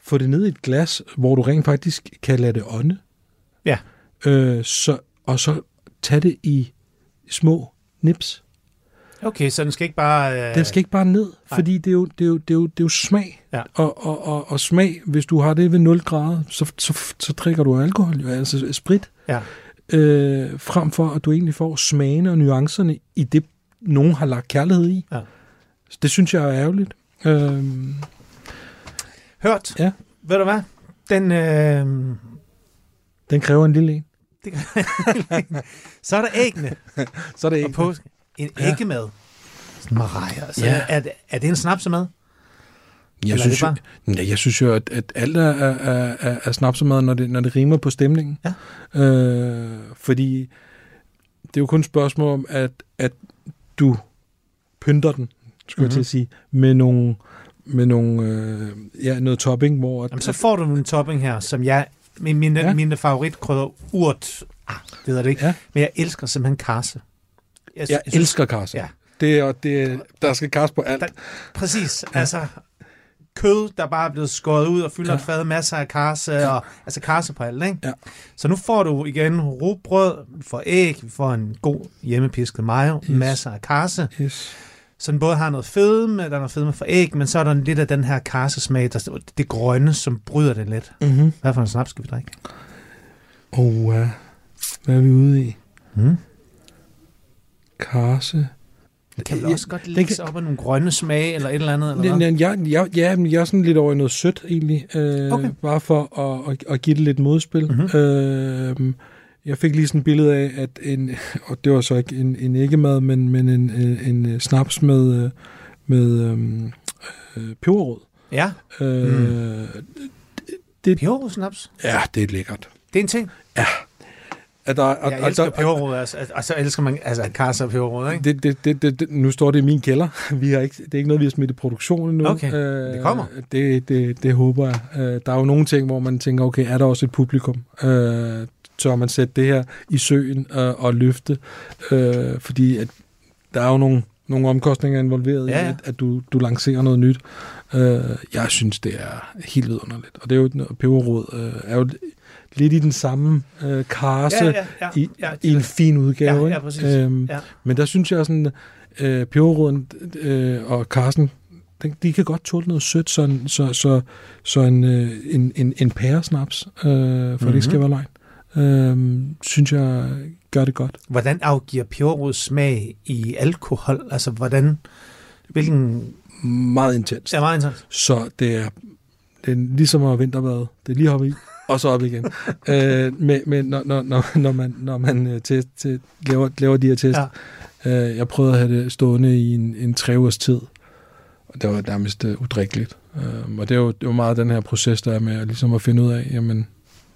Få det ned i et glas, hvor du rent faktisk kan lade det ånde. Ja. Øh, så, og så tage det i små nips. Okay, så den skal ikke bare... Øh... Den skal ikke bare ned, fordi det er jo, det er jo, det er jo, det er jo smag. Ja. Og, og, og, og smag, hvis du har det ved 0 grader, så, så, så drikker du alkohol, jo, altså sprit. Ja. Øh, frem for, at du egentlig får smagene og nuancerne i det, nogen har lagt kærlighed i. Ja. Det synes jeg er ærgerligt. Øh, Hørt? Ja. Ved du hvad? Den... Øh... den kræver en lille en. Det så er der æggene Så er det og ikke. påske. En Ja. æggemad. Sådan Maria. Så Ja. er, det, er det en snapsemad? Jeg Eller synes, jo, ja, jeg synes jo, at, at alt er, er, er, er snapsemad, når det, når det rimer på stemningen. Ja. Øh, fordi det er jo kun et spørgsmål om, at, at du pynter den, skulle mm-hmm. jeg til Mhm. at sige, med nogle, med nogle øh, ja, noget topping, hvor... At, Jamen, så får du en topping her, som jeg... Min, mine, ja. Mine favoritkrydder, urt, Ah, det hedder det ikke. Ja. Men jeg elsker simpelthen karse. Jeg synes- elsker karse. Ja. Det er, det, der skal karse på alt. Der- Præcis. Ja. Altså, kød, der bare er blevet skåret ud og fylder ja. Et fad, masser af karse, ja. og, altså karse på alt, ikke? Ja. Så nu får du igen rugbrød, vi får æg, vi får en god hjemmepisket mayo. Yes. masser af karse. Yes. Den både har noget fedme, der er noget fedme for æg, men så er der lidt af den her karsesmag, der, det grønne, som bryder det lidt. Mm-hmm. Hvad for en snaps skal vi drikke? Og uh, hvad er vi ude i? Mm. Karse. Det kan vel også godt lægge sig op af nogle grønne smage, eller et eller andet, eller hvad? ja, ja, ja, jeg er sådan lidt over i noget sødt egentlig. Øh, Okay. Bare for at, at, at give det lidt modspil. Mhm. Mm-hmm. Øh, jeg fik lige sådan et billede af, at en, og det var så ikke en, en æggemad, men, men en, en, en snaps med, øh, med øhm, øh, peberrod. Ja, Øh, det, peberrodsnaps. ja, det er lækkert. Det er en ting. At der, og, Jeg elsker peberrod, altså, og så elsker man altså karse og peberrod, ikke? Det, det, det, det, det, nu står det i min kælder. Vi har ikke, det er ikke noget, vi har smidt i produktion endnu. Okay, Øh, det kommer. Det, det, det håber jeg. Øh, der er jo nogle ting, hvor man tænker, okay, er der også et publikum? Øh, tør man sætte det her i søen øh, og løfte? Øh, fordi at der er jo nogle, nogle omkostninger involveret Ja, i, at, at du, du lancerer noget nyt. Øh, jeg synes, det er helt vidunderligt. Og det er jo, peberrod øh, er jo lidt i den samme øh, karse, Ja, ja, ja. i, ja, i en fin udgave. Ja, ja, præcis. Øhm, Ja. Men der synes jeg sådan, øh, peberroden øh, og Carsten, den, de kan godt tåle noget sødt, så, en- så, så, så en, øh, en, en, en pæresnaps, øh, for mm-hmm. det ikke skal være løgn, øh, synes jeg gør det godt. Hvordan afgiver peberrod smag i alkohol? Altså, hvordan... Hvilken... Meget intens. Er meget interessant. Så det er, det er ligesom at vinterbade. Det er lige hoppe i, og så op igen. øh, men men når, når, når, når man, når man øh, test, til, laver, laver de her test, Ja. øh, jeg prøvede at have det stående i en, en tre ugers tid, og det var nærmest øh, udrikkeligt. Øh, og det er, jo, det er jo meget den her proces, der er med at, ligesom at finde ud af, jamen,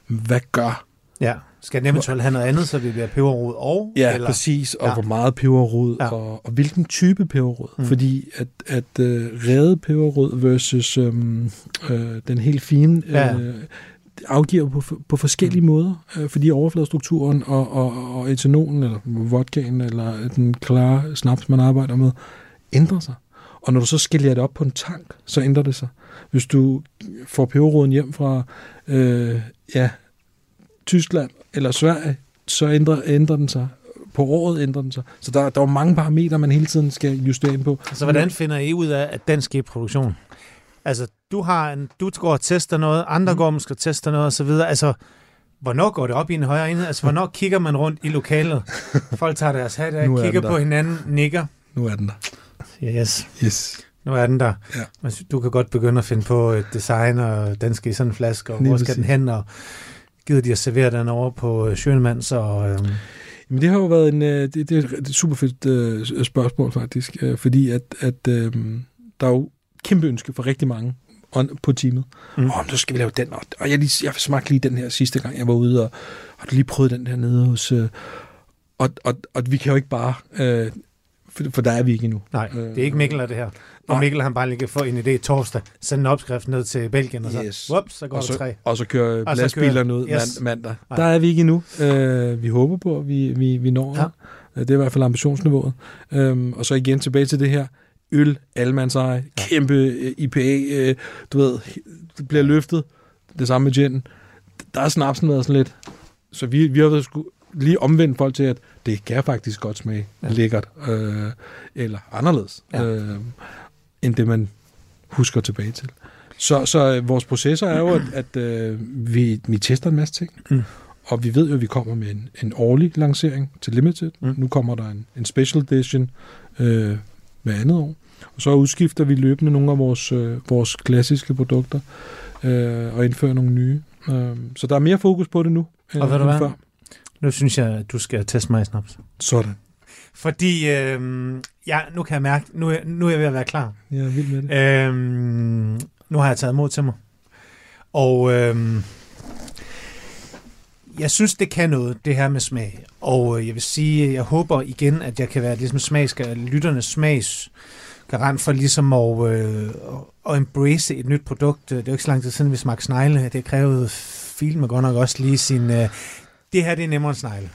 hvad gør Ja. Skal den eventuelt have noget andet, så det bliver peberrod og? Ja, eller? præcis. Og Ja. hvor meget peberrod, Ja. og, og hvilken type peberrod. Mm. Fordi at, at uh, revet peberrod versus um, uh, den helt fine Ja. uh, afgiver på, på forskellige mm. måder, uh, fordi overfladestrukturen og, og, og etanolen, eller vodkaen, eller den klare snaps, man arbejder med, ændrer sig. Og når du så skiller det op på en tank, så ændrer det sig. Hvis du får peberroden hjem fra øh, ja, Tyskland eller Sverige, så ændrer, ændrer den sig. På året ændrer den sig. Så der, der er jo mange parametre, man hele tiden skal justere ind på. Så hvordan finder I ud af, at i produktion? Altså, du, har en, du går og tester noget, andre mm. går måske og tester noget osv. Altså, hvornår går det op i en højere enhed? Altså, hvornår kigger man rundt i lokalet? Folk tager deres hat af, er kigger på hinanden, nikker. Nu er den der. Yes, Yes. nu er den der. Ja. Men Du kan godt begynde at finde på et design, og den skal i sådan en flaske, og Lige hvor skal præcis. den hen, og gider de at servere den over på øh, Schønemanns, og øhm, Jamen, det har jo været en, øh, det, det er et super fedt øh, spørgsmål faktisk, øh, fordi at, at øh, der er jo kæmpe ønske for rigtig mange på teamet. Mm. Åh, nu skal vi lave den, og, og jeg, lige, jeg smagte lige den her sidste gang, jeg var ude, og har du lige prøvet den her nede hos... Øh, og, og, og vi kan jo ikke bare... Øh, for, for der er vi ikke endnu. nej, Øh, det er ikke Mikkel af det her. Og. Mikkel han bare lige kan få en idé torsdag, sende en opskrift ned til Belgien, og så, Yes. whoops, så går Og der tre. så, og så kører Og så lastbilerne ud yes. mandag. Nej. Der er vi ikke endnu. Øh, vi håber på, at vi, vi, vi når Ja. ja. Det er i hvert fald ambitionsniveauet. Øhm, og så igen tilbage til det her. Øl, allemandseje, kæmpe øh, IPA, øh, du ved, det bliver løftet. Det samme med gin. Der er snapsen været sådan lidt. Så vi, vi har været sgu lige omvendt folk til, at det kan faktisk godt smage ja. lækkert. Øh, eller anderledes. Ja. Øh, end det, man husker tilbage til. Så, så øh, vores processer er jo, at, at øh, vi, vi tester en masse ting, Mm. og vi ved jo, at vi kommer med en, en årlig lancering til Limited. Mm. Mm. Nu kommer der en, en special edition øh, hver andet år. Og så udskifter vi løbende nogle af vores, øh, vores klassiske produkter øh, og indfører nogle nye. Øh, så der er mere fokus på det nu, end, Og ved du end hvad? før. Nu synes jeg, at du skal teste mig i snaps. Sådan. Fordi, øhm, ja, nu kan jeg mærke, nu er, nu er jeg ved at være klar. Jeg er vild med det. Øhm, nu har jeg taget mod til mig. Og øhm, jeg synes, det kan noget, det her med smag. Og øh, jeg vil sige, jeg håber igen, at jeg kan være ligesom smags, lytternes smags garant for ligesom at, øh, at embrace et nyt produkt. Det er jo ikke så lang tid siden, vi smagte snegle. Det krævede film godt nok også lige sin øh, Det her, det er nemmere end snegle.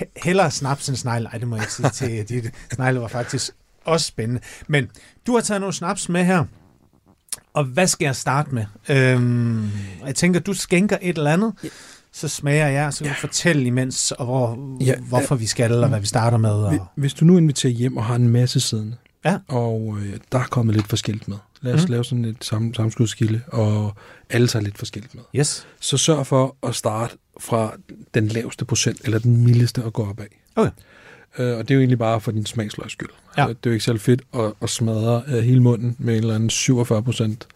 He- Hellere snaps end snegle. Nej, det må jeg ikke sige til dit. Snegle var faktisk også spændende. Men du har taget nogle snaps med her. Og hvad skal jeg starte med? Øhm, jeg tænker, du skænker et eller andet, så smager jeg, så kan du fortælle imens, og hvor, Ja, hvorfor vi skal, eller hvad vi starter med. Og, Hvis du nu inviterer hjem og har en masse siddende, Ja. og øh, der er kommet lidt forskelligt med. Lad os mm. lave sådan et sam, samskudskilde, og alle tager lidt forskelligt med. yes. Så sørg for at starte fra den laveste procent, eller den mildeste at gå op af. Okay. Øh, og det er jo egentlig bare for din smagsløgs skyld. Ja. Altså, det er jo ikke særlig fedt at, at smadre øh, hele munden med en eller anden 47 procent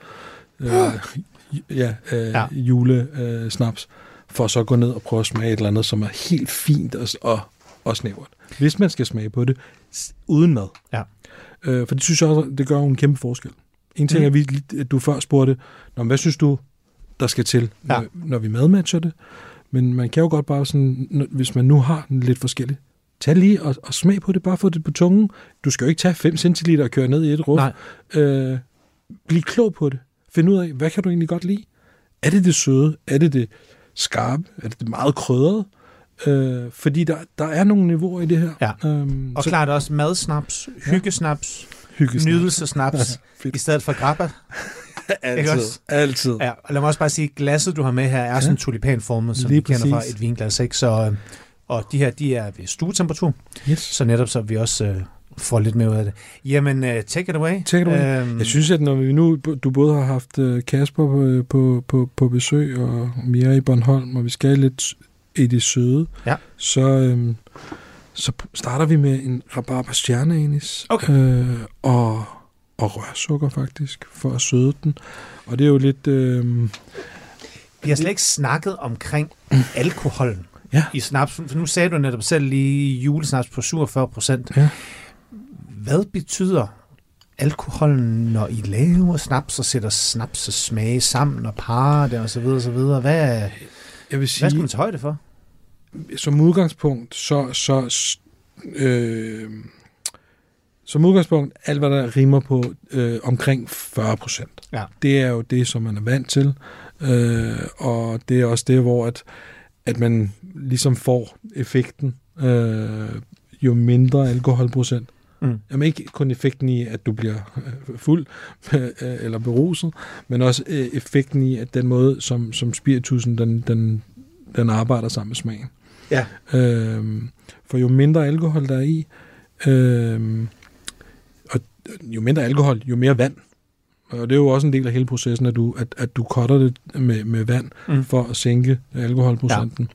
øh, ja, øh, Ja. julesnaps, øh, snaps, for så at gå ned og prøve at smage et eller andet, som er helt fint og, og, og snævert. Hvis man skal smage på det, uden mad. Ja. Øh, for det synes jeg også, det gør en kæmpe forskel. En ting Mm. er, vi, at du før spurgte, Nå, hvad synes du, der skal til, Ja. når, når vi madmatcher det? Men man kan jo godt bare sådan, hvis man nu har den lidt forskellig, tag lige og, og smag på det, bare få det på tungen. Du skal jo ikke tage 5 centiliter og køre ned i et ruf. Nej. Øh, bliv klog på det. Find ud af, hvad kan du egentlig godt lide? Er det det søde? Er det det skarpe? Er det det meget krydrede? Øh, fordi der, der er nogle niveauer i det her. Ja. Øhm, Og klart også madsnaps, hyggesnaps, hyggesnaps. nydelsesnaps, Fedt. i stedet for grappa. Altid. også? Altid. Ja, og lad mig også bare sige, glasset, du har med her, er ja. sådan tulipanformet, som Lige vi kender fra præcis. et vinglas. Ikke? Så, øh, og de her, de er ved stuetemperatur, Yes. så netop så vi også øh, får lidt mere ud af det. Jamen, uh, take it away. Take it away. Øhm, Jeg synes, at når vi nu, du både har haft øh, Kasper på, på, på, på besøg, og Mia i Bornholm, og vi skal lidt i det søde, Ja. så, øhm, så starter vi med en rabarber stjerneanis, Okay. øh, og, og rørsukker faktisk, for at søde den. Og det er jo lidt... Øh, Vi har slet ikke snakket omkring alkoholen Ja. i snaps. For nu sagde du netop selv lige julesnaps på 47 procent. Ja. Hvad betyder alkoholen, når I laver snaps og sætter snaps og smage sammen og parer det og så videre og så videre? Hvad, jeg vil hvad sige, skal man tage højde for? som udgangspunkt, så, så øh, som udgangspunkt, alt hvad der rimer på øh, omkring 40 procent. Ja. Det er jo det, som man er vant til, øh, og det er også det, hvor at, at man ligesom får effekten, øh, jo mindre alkoholprocent. Mm. Jamen ikke kun effekten i, at du bliver øh, fuld øh, eller beruset, men også øh, effekten i, at den måde, som, som spiritusen, den, den, den arbejder sammen med smagen. Ja. Øhm, for jo mindre alkohol der er i, øhm, jo mindre alkohol, jo mere vand. Og det er jo også en del af hele processen, at du, at, at du cutter det med, med vand Mm. for at sænke alkoholprocenten.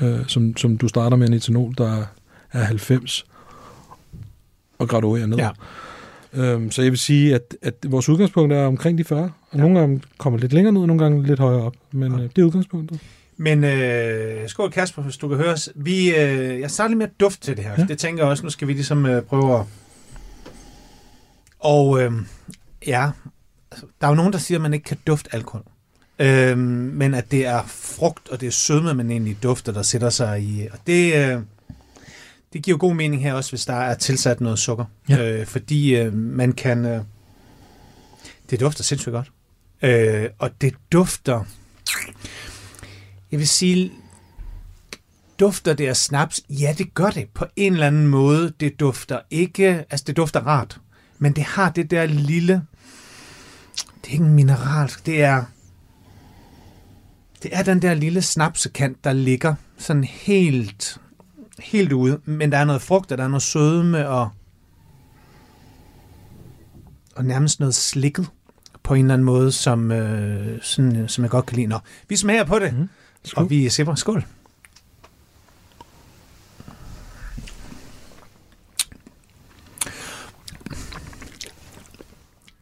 Ja. Øh, som, som du starter med en etanol, der er 90 og graduerer ned. Ja. Øhm, så jeg vil sige, at, at vores udgangspunkt er omkring de 40, og Ja. nogle gange kommer lidt længere ned, og nogle gange lidt højere op. Men Ja. øh, det er udgangspunktet. Men øh, skål Kasper, hvis du kan høre os. Vi, øh, jeg starter med at duft til det her. Ja. Det tænker jeg også, nu skal vi ligesom øh, prøve at... Og øh, ja, altså, der er jo nogen, der siger, at man ikke kan dufte alkohol. Øh, men at det er frugt, og det er sødme, man egentlig dufter, der sætter sig i. Og det, øh, det giver god mening her også, hvis der er tilsat noget sukker. Ja. Øh, fordi øh, man kan... Øh, det dufter sindssygt godt. Øh, og det dufter... Jeg vil sige, dufter det af snaps? Ja, det gør det på en eller anden måde. Det dufter ikke, altså det dufter rart, men det har det der lille, det er ikke en mineralsk, det er, det er den der lille snapsekant, der ligger sådan helt, helt ude, men der er noget frugt, og der er noget sødme, og, og nærmest noget slikket på en eller anden måde, som, øh, sådan, øh, som jeg godt kan lide. Nå, vi smager på det. Mm. Skål. Og vi sipper. Skål.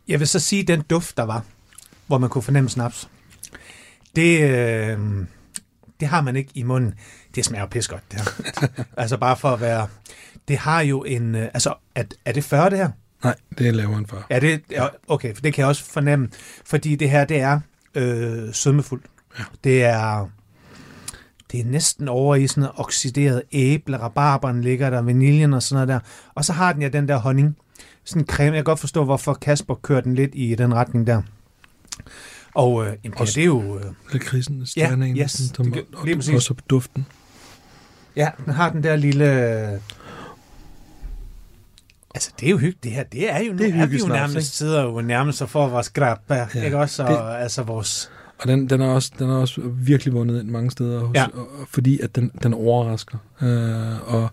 Jeg vil så sige, den duft, der var, hvor man kunne fornemme snaps, det, øh, det har man ikke i munden. Det smager pis godt, det her. altså bare for at være... Det har jo en... Øh, altså, er, er det 40, det her? Nej, det er lavere end før. Ja, det, okay, for det kan jeg også fornemme. Fordi det her, det er øh, sødmefuldt. Ja. Det er... Det er næsten over i sådan noget oxideret æble, rabarberen ligger der, vaniljen og sådan noget der. Og så har den ja den der honning. Sådan creme. Jeg kan godt forstå, hvorfor Kasper kører den lidt i den retning der. Og øh, jamen, ja, Også- det er jo... Øh, Lakridsen, stjernen, yes, som det gør- og, lige også duften. Ja, den har den der lille... Altså, det er jo hyggeligt. Det her, det er jo, Det er er, vi jo nærmest, sidder jo nærmest og får vores grappa, ja, Ja, ikke også? Og det- altså vores... Og den, den, er også, den er også virkelig vundet ind mange steder, hos, Ja. ja. og fordi at den, den overrasker. Øh, og,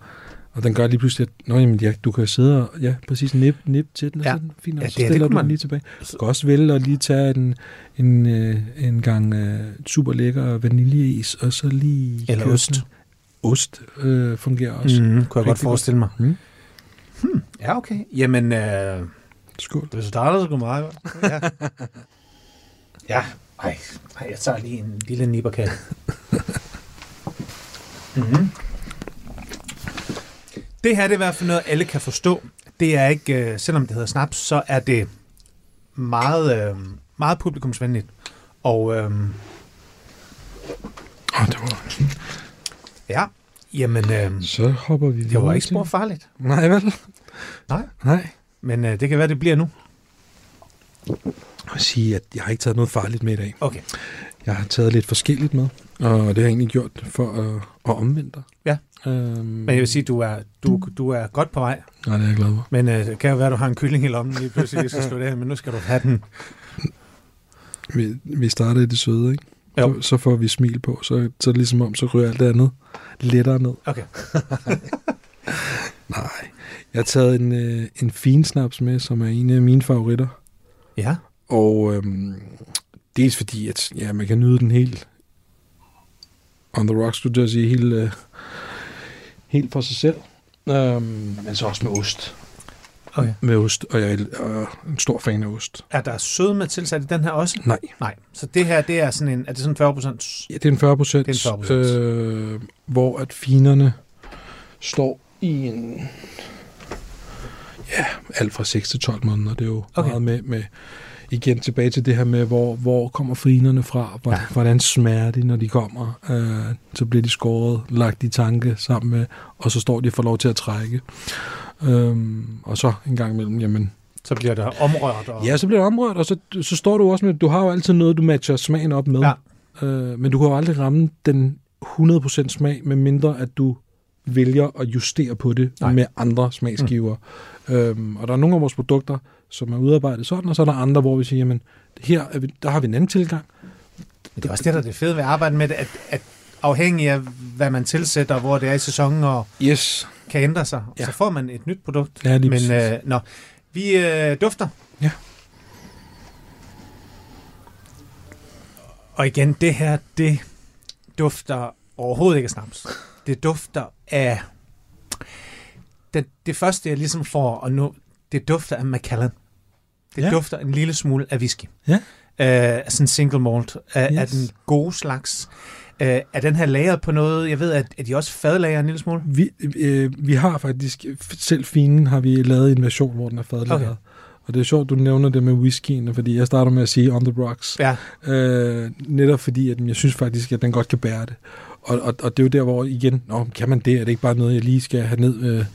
og den gør lige pludselig, at Nå, jamen, ja, du kan sidde og ja, præcis nip, nip til den, og Ja. så den fint, og Ja, så det- det stiller kunne du man- den lige tilbage. Du kan også vælge at lige tage en, en, øh, en gang øh, super lækker vaniljeis, og så lige... Eller køre ost. Ost øh, fungerer også. Mm. Kunne jeg godt forestille mig. Mm. Ja, okay. Jamen, øh, Skål. det starter sgu meget godt. Ja. ja. Ej, ej, jeg tager lige en lille nipperkat. mm-hmm. Det her det er i hvert fald noget, alle kan forstå. Det er ikke, øh, selvom det hedder snaps, så er det meget, øh, meget publikumsvenligt. Og øh, Oh, det var, ja, jamen, øh, så hopper vi det var ikke spor farligt. Nej, vel? Nej. Nej. Men øh, det kan være, det bliver nu. Jeg vil sige, at jeg har ikke taget noget farligt med i dag. Okay. Jeg har taget lidt forskelligt med, og det har jeg egentlig gjort for at, at omvende dig. Ja. Øhm, Men jeg vil sige, du er, du, du er godt på vej. Nej, det er jeg glad for. Men øh, det kan jo være, at du har en kylling i lommen lige pludselig, lige skal slå det af, men nu skal du have den. Vi, vi starter i det søde, ikke? Jo. Så, så får vi smil på, så, så ligesom om, så ryger alt det andet lettere ned. Okay. Nej. Jeg har taget en, øh, en fin snaps med, som er en af mine favoritter. Ja. Og øhm, dels fordi, at ja, man kan nyde den helt on the rocks, skulle jeg sige, helt, øh, helt for sig selv. Øhm, men så også med ost. Okay. Med ost, og jeg er øh, en stor fan af ost. Er der sødme tilsat i den her også? Nej, Nej. Så det her, det er sådan en, er det sådan 40 procent? ja, det er en 40 procent, Det er en 40%. øh, hvor at finerne står i en, ja, alt fra 6 til 12 måneder. Det er jo Okay. okay. meget med, med, igen tilbage til det her med, hvor, hvor kommer finerne fra, hvordan, Ja. hvordan smager de, når de kommer. Øh, så bliver de skåret, lagt i tanke sammen med, og så står de og får lov til at trække. Øhm, og så en gang imellem, jamen, Så bliver der omrørt. Og... ja, så bliver det omrørt, og så, så står du også med, du har jo altid noget, du matcher smagen op med. Ja. Øh, men du kan jo aldrig ramme den 100% smag, med mindre at du vælger at justere på det Nej. Med andre smagsgiver. Mm. Øhm, og der er nogle af vores produkter, som er udarbejdet sådan, og så er der andre, hvor vi siger, jamen, her er vi, der har vi en anden tilgang. Men det er også det, der er det fede ved at arbejde med det, at, at afhængig af, hvad man tilsætter, hvor det er i sæsonen, og Yes. kan ændre sig, ja. Så får man et nyt produkt. Ja, lige Men øh, nå, vi øh, dufter. Ja. Og igen, det her, det dufter overhovedet ikke af snaps. Det dufter af... Det, det første, jeg ligesom får, og nu, det dufter af Macallan. Det ja. Dufter en lille smule af whisky. Ja. Øh, sådan en single malt. Af, yes. af den gode slags. Øh, er den her lagret på noget? Jeg ved, at, at de også fadlager en lille smule? Vi, øh, vi har faktisk, selv finen har vi lavet en version, hvor den er fadlagret. Okay. Og det er sjovt, du nævner det med whiskyen, fordi jeg starter med at sige on the rocks. Ja. Øh, netop fordi, at jeg synes faktisk, at den godt kan bære det. Og, og, og det er jo der, hvor igen, Nå, kan man det? Er det ikke bare noget, jeg lige skal have ned? Øh,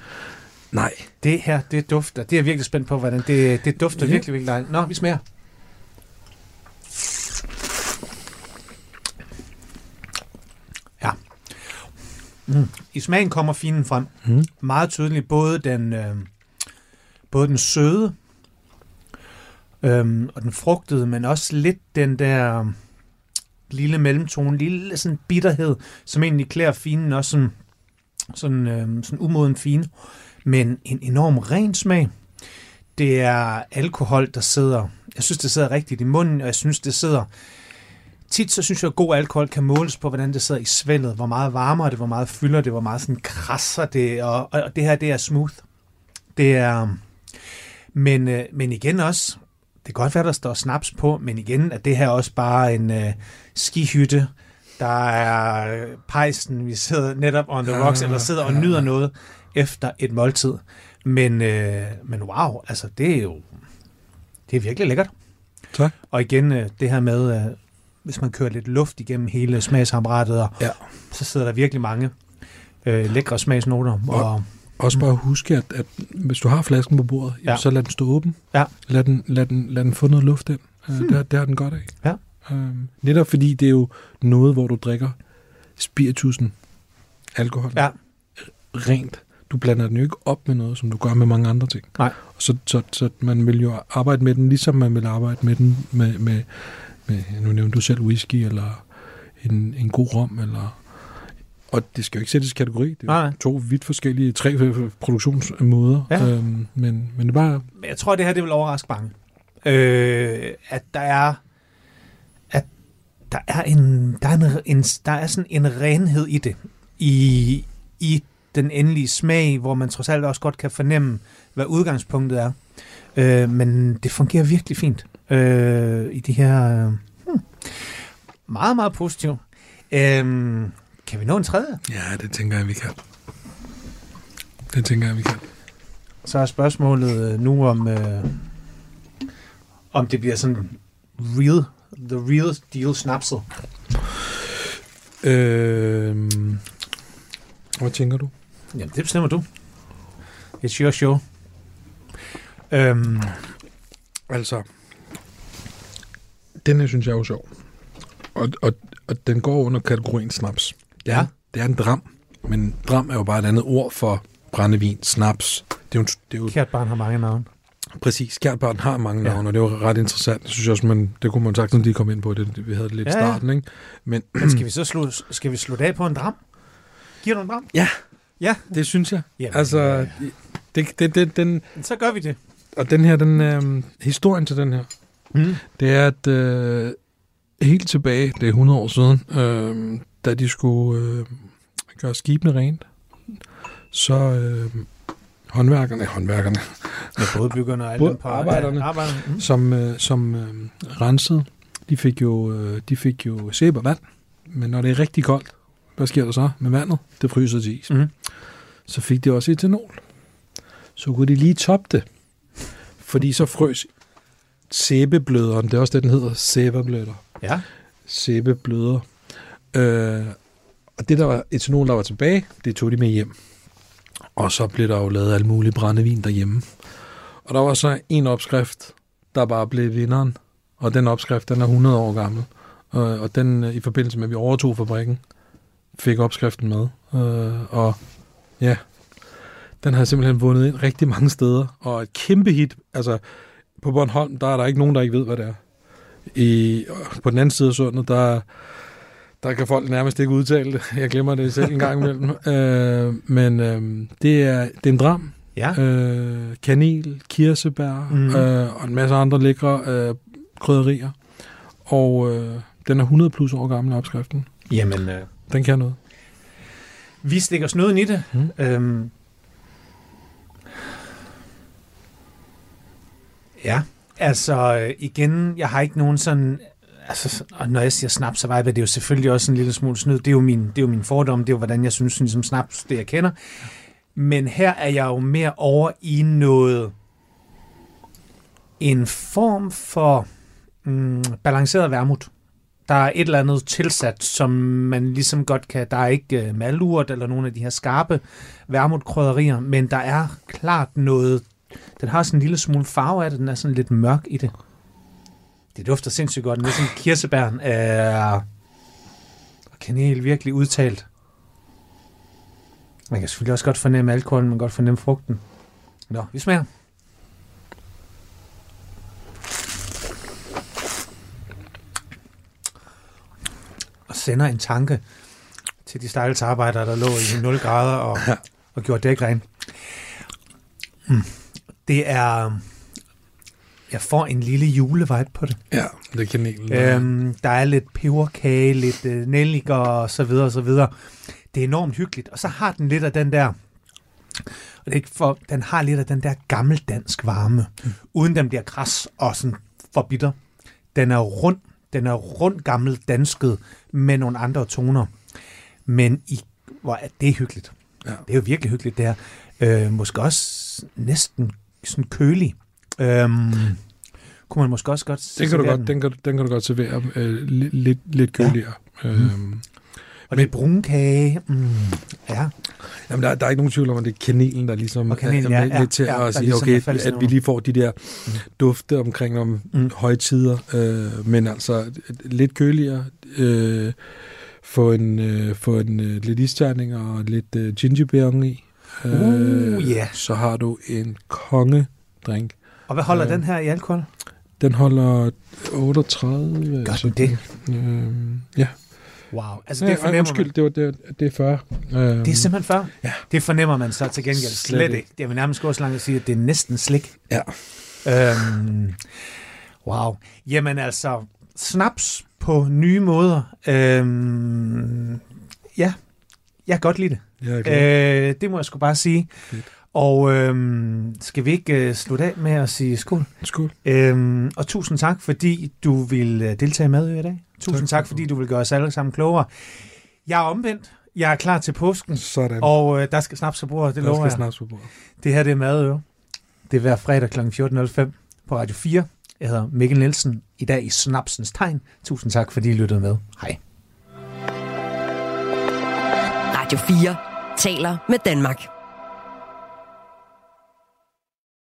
nej. Det her, det dufter. Det er jeg virkelig spændt på, hvordan det, det dufter Ja. virkelig, virkelig dejligt. Nå, vi smager. Ja. Mm. I smagen kommer finen frem. Mm. Meget tydeligt. Både den, øh, både den søde øhm, og den frugtede, men også lidt den der lille mellemtone, lille sådan bitterhed, som egentlig klæder finen også sådan, sådan, øh, sådan umoden fine men en enorm ren smag. Det er alkohol, der sidder, jeg synes, det sidder rigtigt i munden, og jeg synes, det sidder, tit så synes jeg, at god alkohol kan måles på, hvordan det sidder i svældet, hvor meget varmere det, hvor meget fylder det, hvor meget sådan krasser det, og, og det her, det er smooth. Det er, men, øh, men igen også, det kan godt være, der står snaps på, men igen er det her også bare en øh, skihytte, der er øh, pejsen, vi sidder netop on the rocks, eller sidder og nyder noget efter et måltid. Men, øh, men wow, altså det er jo det er virkelig lækkert. Tak. Og igen øh, det her med, øh, hvis man kører lidt luft igennem hele smagsapparatet, og Ja. så sidder der virkelig mange øh, lækre smagsnoter. Og, Også bare huske, at, at hvis du har flasken på bordet, Ja. så lad den stå åben. Ja. Lad, den, lad, den, lad den få noget luft ind. Hmm. Det, det har den godt af. Ja. Øhm, netop fordi det er jo noget, hvor du drikker spiritusen alkohol. Ja. Rent. Du blander den jo ikke op med noget, som du gør med mange andre ting. Nej. Så, så, så man vil jo arbejde med den, ligesom man vil arbejde med den med, med, med nu nævnte du selv whisky, eller en, en god rom, eller... Og det skal jo ikke sættes i kategori. Det er Nej, to vidt forskellige, tre produktionsmåder. Ja. Øhm, men, men det bare... Men jeg tror, det her det vil overraske mange. Øh, at der er at der er en der er, en, en, der er sådan en renhed i det. I, I den endelige smag, hvor man trods alt også godt kan fornemme, hvad udgangspunktet er. Øh, men det fungerer virkelig fint øh, i de her... Øh, hmm, meget, meget positivt. Øh, kan vi nå en tredje? Ja, det tænker jeg, vi kan. Det tænker jeg, vi kan. Så er spørgsmålet øh, nu om, øh, om det bliver sådan real, the real deal snapset. Øhm, hvad tænker du? Jamen, det bestemmer du. It's your show. Øhm, Altså, den her synes jeg er jo sjov. Og, og, og den går under kategorien snaps. Det er, Ja. det er en dram, men dram er jo bare et andet ord for brændevin, snaps. Det er jo, det er jo kært barn har mange navne. præcis, kærtbarn har mange Ja. navne, og det jo ret interessant. Det synes jeg også, man, det kunne man sagtens lige komme ind på, det, det vi havde det lidt i Ja, ja. starten, ikke? Men Men skal vi så slå, skal vi slå det af på en dram? Giver du en dram? Ja. Ja, det synes jeg. Jamen, Altså, det, det, det, den, så gør vi det. og den her, den, øh, historien til den her, Mm. det er, at øh, helt tilbage, det er 100 år siden, øh, da de skulle øh, gøre skibene rent, så øh, håndværkerne, håndværkerne, Med bådbyggerne og alle arbejderne. Ja, arbejderne. Mm. som, øh, som øh, rensede, de fik jo, øh, de fik jo sæbe og vand, men når det er rigtig koldt, hvad sker der så med vandet? Det fryser til is. Mm. Så fik de også etanol. Så kunne de lige toppe det, fordi så frøs sæbebløderen, det er også det, den hedder, sæbebløder. Ja. sæbebløder. Øh, og det der var etanol, der var tilbage, det tog de med hjem. Og så blev der jo lavet alt muligt brændevin derhjemme. Og der var så en opskrift, der bare blev vinderen. Og den opskrift, den er 100 år gammel. Og, og den, øh, i forbindelse med, at vi overtog fabrikken, fik opskriften med. Øh, og ja, den har simpelthen vundet ind rigtig mange steder. Og et kæmpe hit. Altså, på Bornholm, der er der ikke nogen, der ikke ved, hvad det er. I, på den anden side af sundet, der, der kan folk nærmest ikke udtale det. Jeg glemmer det selv en gang imellem. øh, men øh, det, er, det er en dram. Ja. Øh, kanel, kirsebær mm. øh, og en masse andre lækre øh, krydderier. Og øh, den er 100 plus år gammel, opskriften. Jamen, øh, Den kan noget. vi stikker snøden i det. Mm. Øhm. Ja, altså øh, igen, jeg har ikke nogen sådan... Altså, og når jeg siger snaps, så vibe, det er jo selvfølgelig også en lille smule snyd. Det er jo min, det er jo min fordom, det er jo, hvordan jeg synes, ligesom snaps, det jeg kender. Men her er jeg jo mere over i noget... En form for mm, balanceret vermut. Der er et eller andet tilsat, som man ligesom godt kan... Der er ikke uh, malurt eller nogle af de her skarpe vermutkrydderier, men der er klart noget... Den har sådan en lille smule farve af det, den er sådan lidt mørk i det. Det dufter sindssygt godt. Sådan kirsebæren er... kanel virkelig udtalt. Man kan selvfølgelig også godt fornemme alkoholen, man kan godt fornemme frugten. Nå, vi smager. Og sender en tanke til de stakkels arbejdere, der lå i 0 grader og, og gjorde dæk rent. Mm. Det er... Jeg får en lille julevibe på det. Ja, det er kanel. Øhm, der er lidt peberkage, lidt øh, nelliker og så videre og så videre. Det er enormt hyggeligt. Og så har den lidt af den der, og det er ikke for, den har lidt af den der gammeldansk varme, mm. uden den bliver kras og sådan for bitter. Den er rund, den er rund gammel dansket med nogle andre toner. Men i, hvor er det hyggeligt. Ja. Det er jo virkelig hyggeligt, det her. Øh, måske også næsten sådan kølig. Øhm, kunne man måske også godt Den kan, du godt, den, kan, den kan du godt servere øh, lidt, lidt, lidt køligere. Ja. Øhm, Og lidt brunkage. Mm. Ja. Jamen, der, der er ikke nogen tvivl om, at det er kanelen, der ligesom Og kanelen, er ja, ja, med til ja, at sige, ligesom okay, at fællesnævner. vi lige får de der Mm. dufte omkring om Mm. mm. højtider, øh, men altså lidt køligere, øh, få en, øh, få en øh, lidt isterning og lidt øh, gingerbeer i. Uh, ja. Så har du en kongedrink. Og hvad holder Øh, den her i alkohol? Den holder 38. Gør altså, det? Øh, ja. Wow. Altså, ja det fornemmer undskyld, man. det, var, det, det er 40. Øh, Det er simpelthen før. Ja. Det fornemmer man så til gengæld Slet slet, ikke. Jeg vil nærmest gå så langt at sige, at det er næsten slik. Ja. Øhm, wow. Jamen altså, snaps på nye måder. Øhm, ja, jeg kan godt lide det. Er glad. Øh, det må jeg sgu bare sige. Fedt. Og øhm, skal vi ikke øh, slutte af med at sige skål? Skål. Øhm, og tusind tak, fordi du vil øh, deltage i Madø i dag. Tusind tak, Tak. fordi du vil gøre os alle sammen klogere. Jeg er omvendt. Jeg er klar til påsken, Sådan. og øh, der skal snaps på bordet, det der lover skal jeg. snaps på bordet. Det her det er Madø. Det er hver fredag kl. 14.05 på Radio 4. Jeg hedder Mikkel Nielsen. I dag i Snapsens Tegn. Tusind tak, fordi I lyttede med. Hej. Radio 4 taler med Danmark.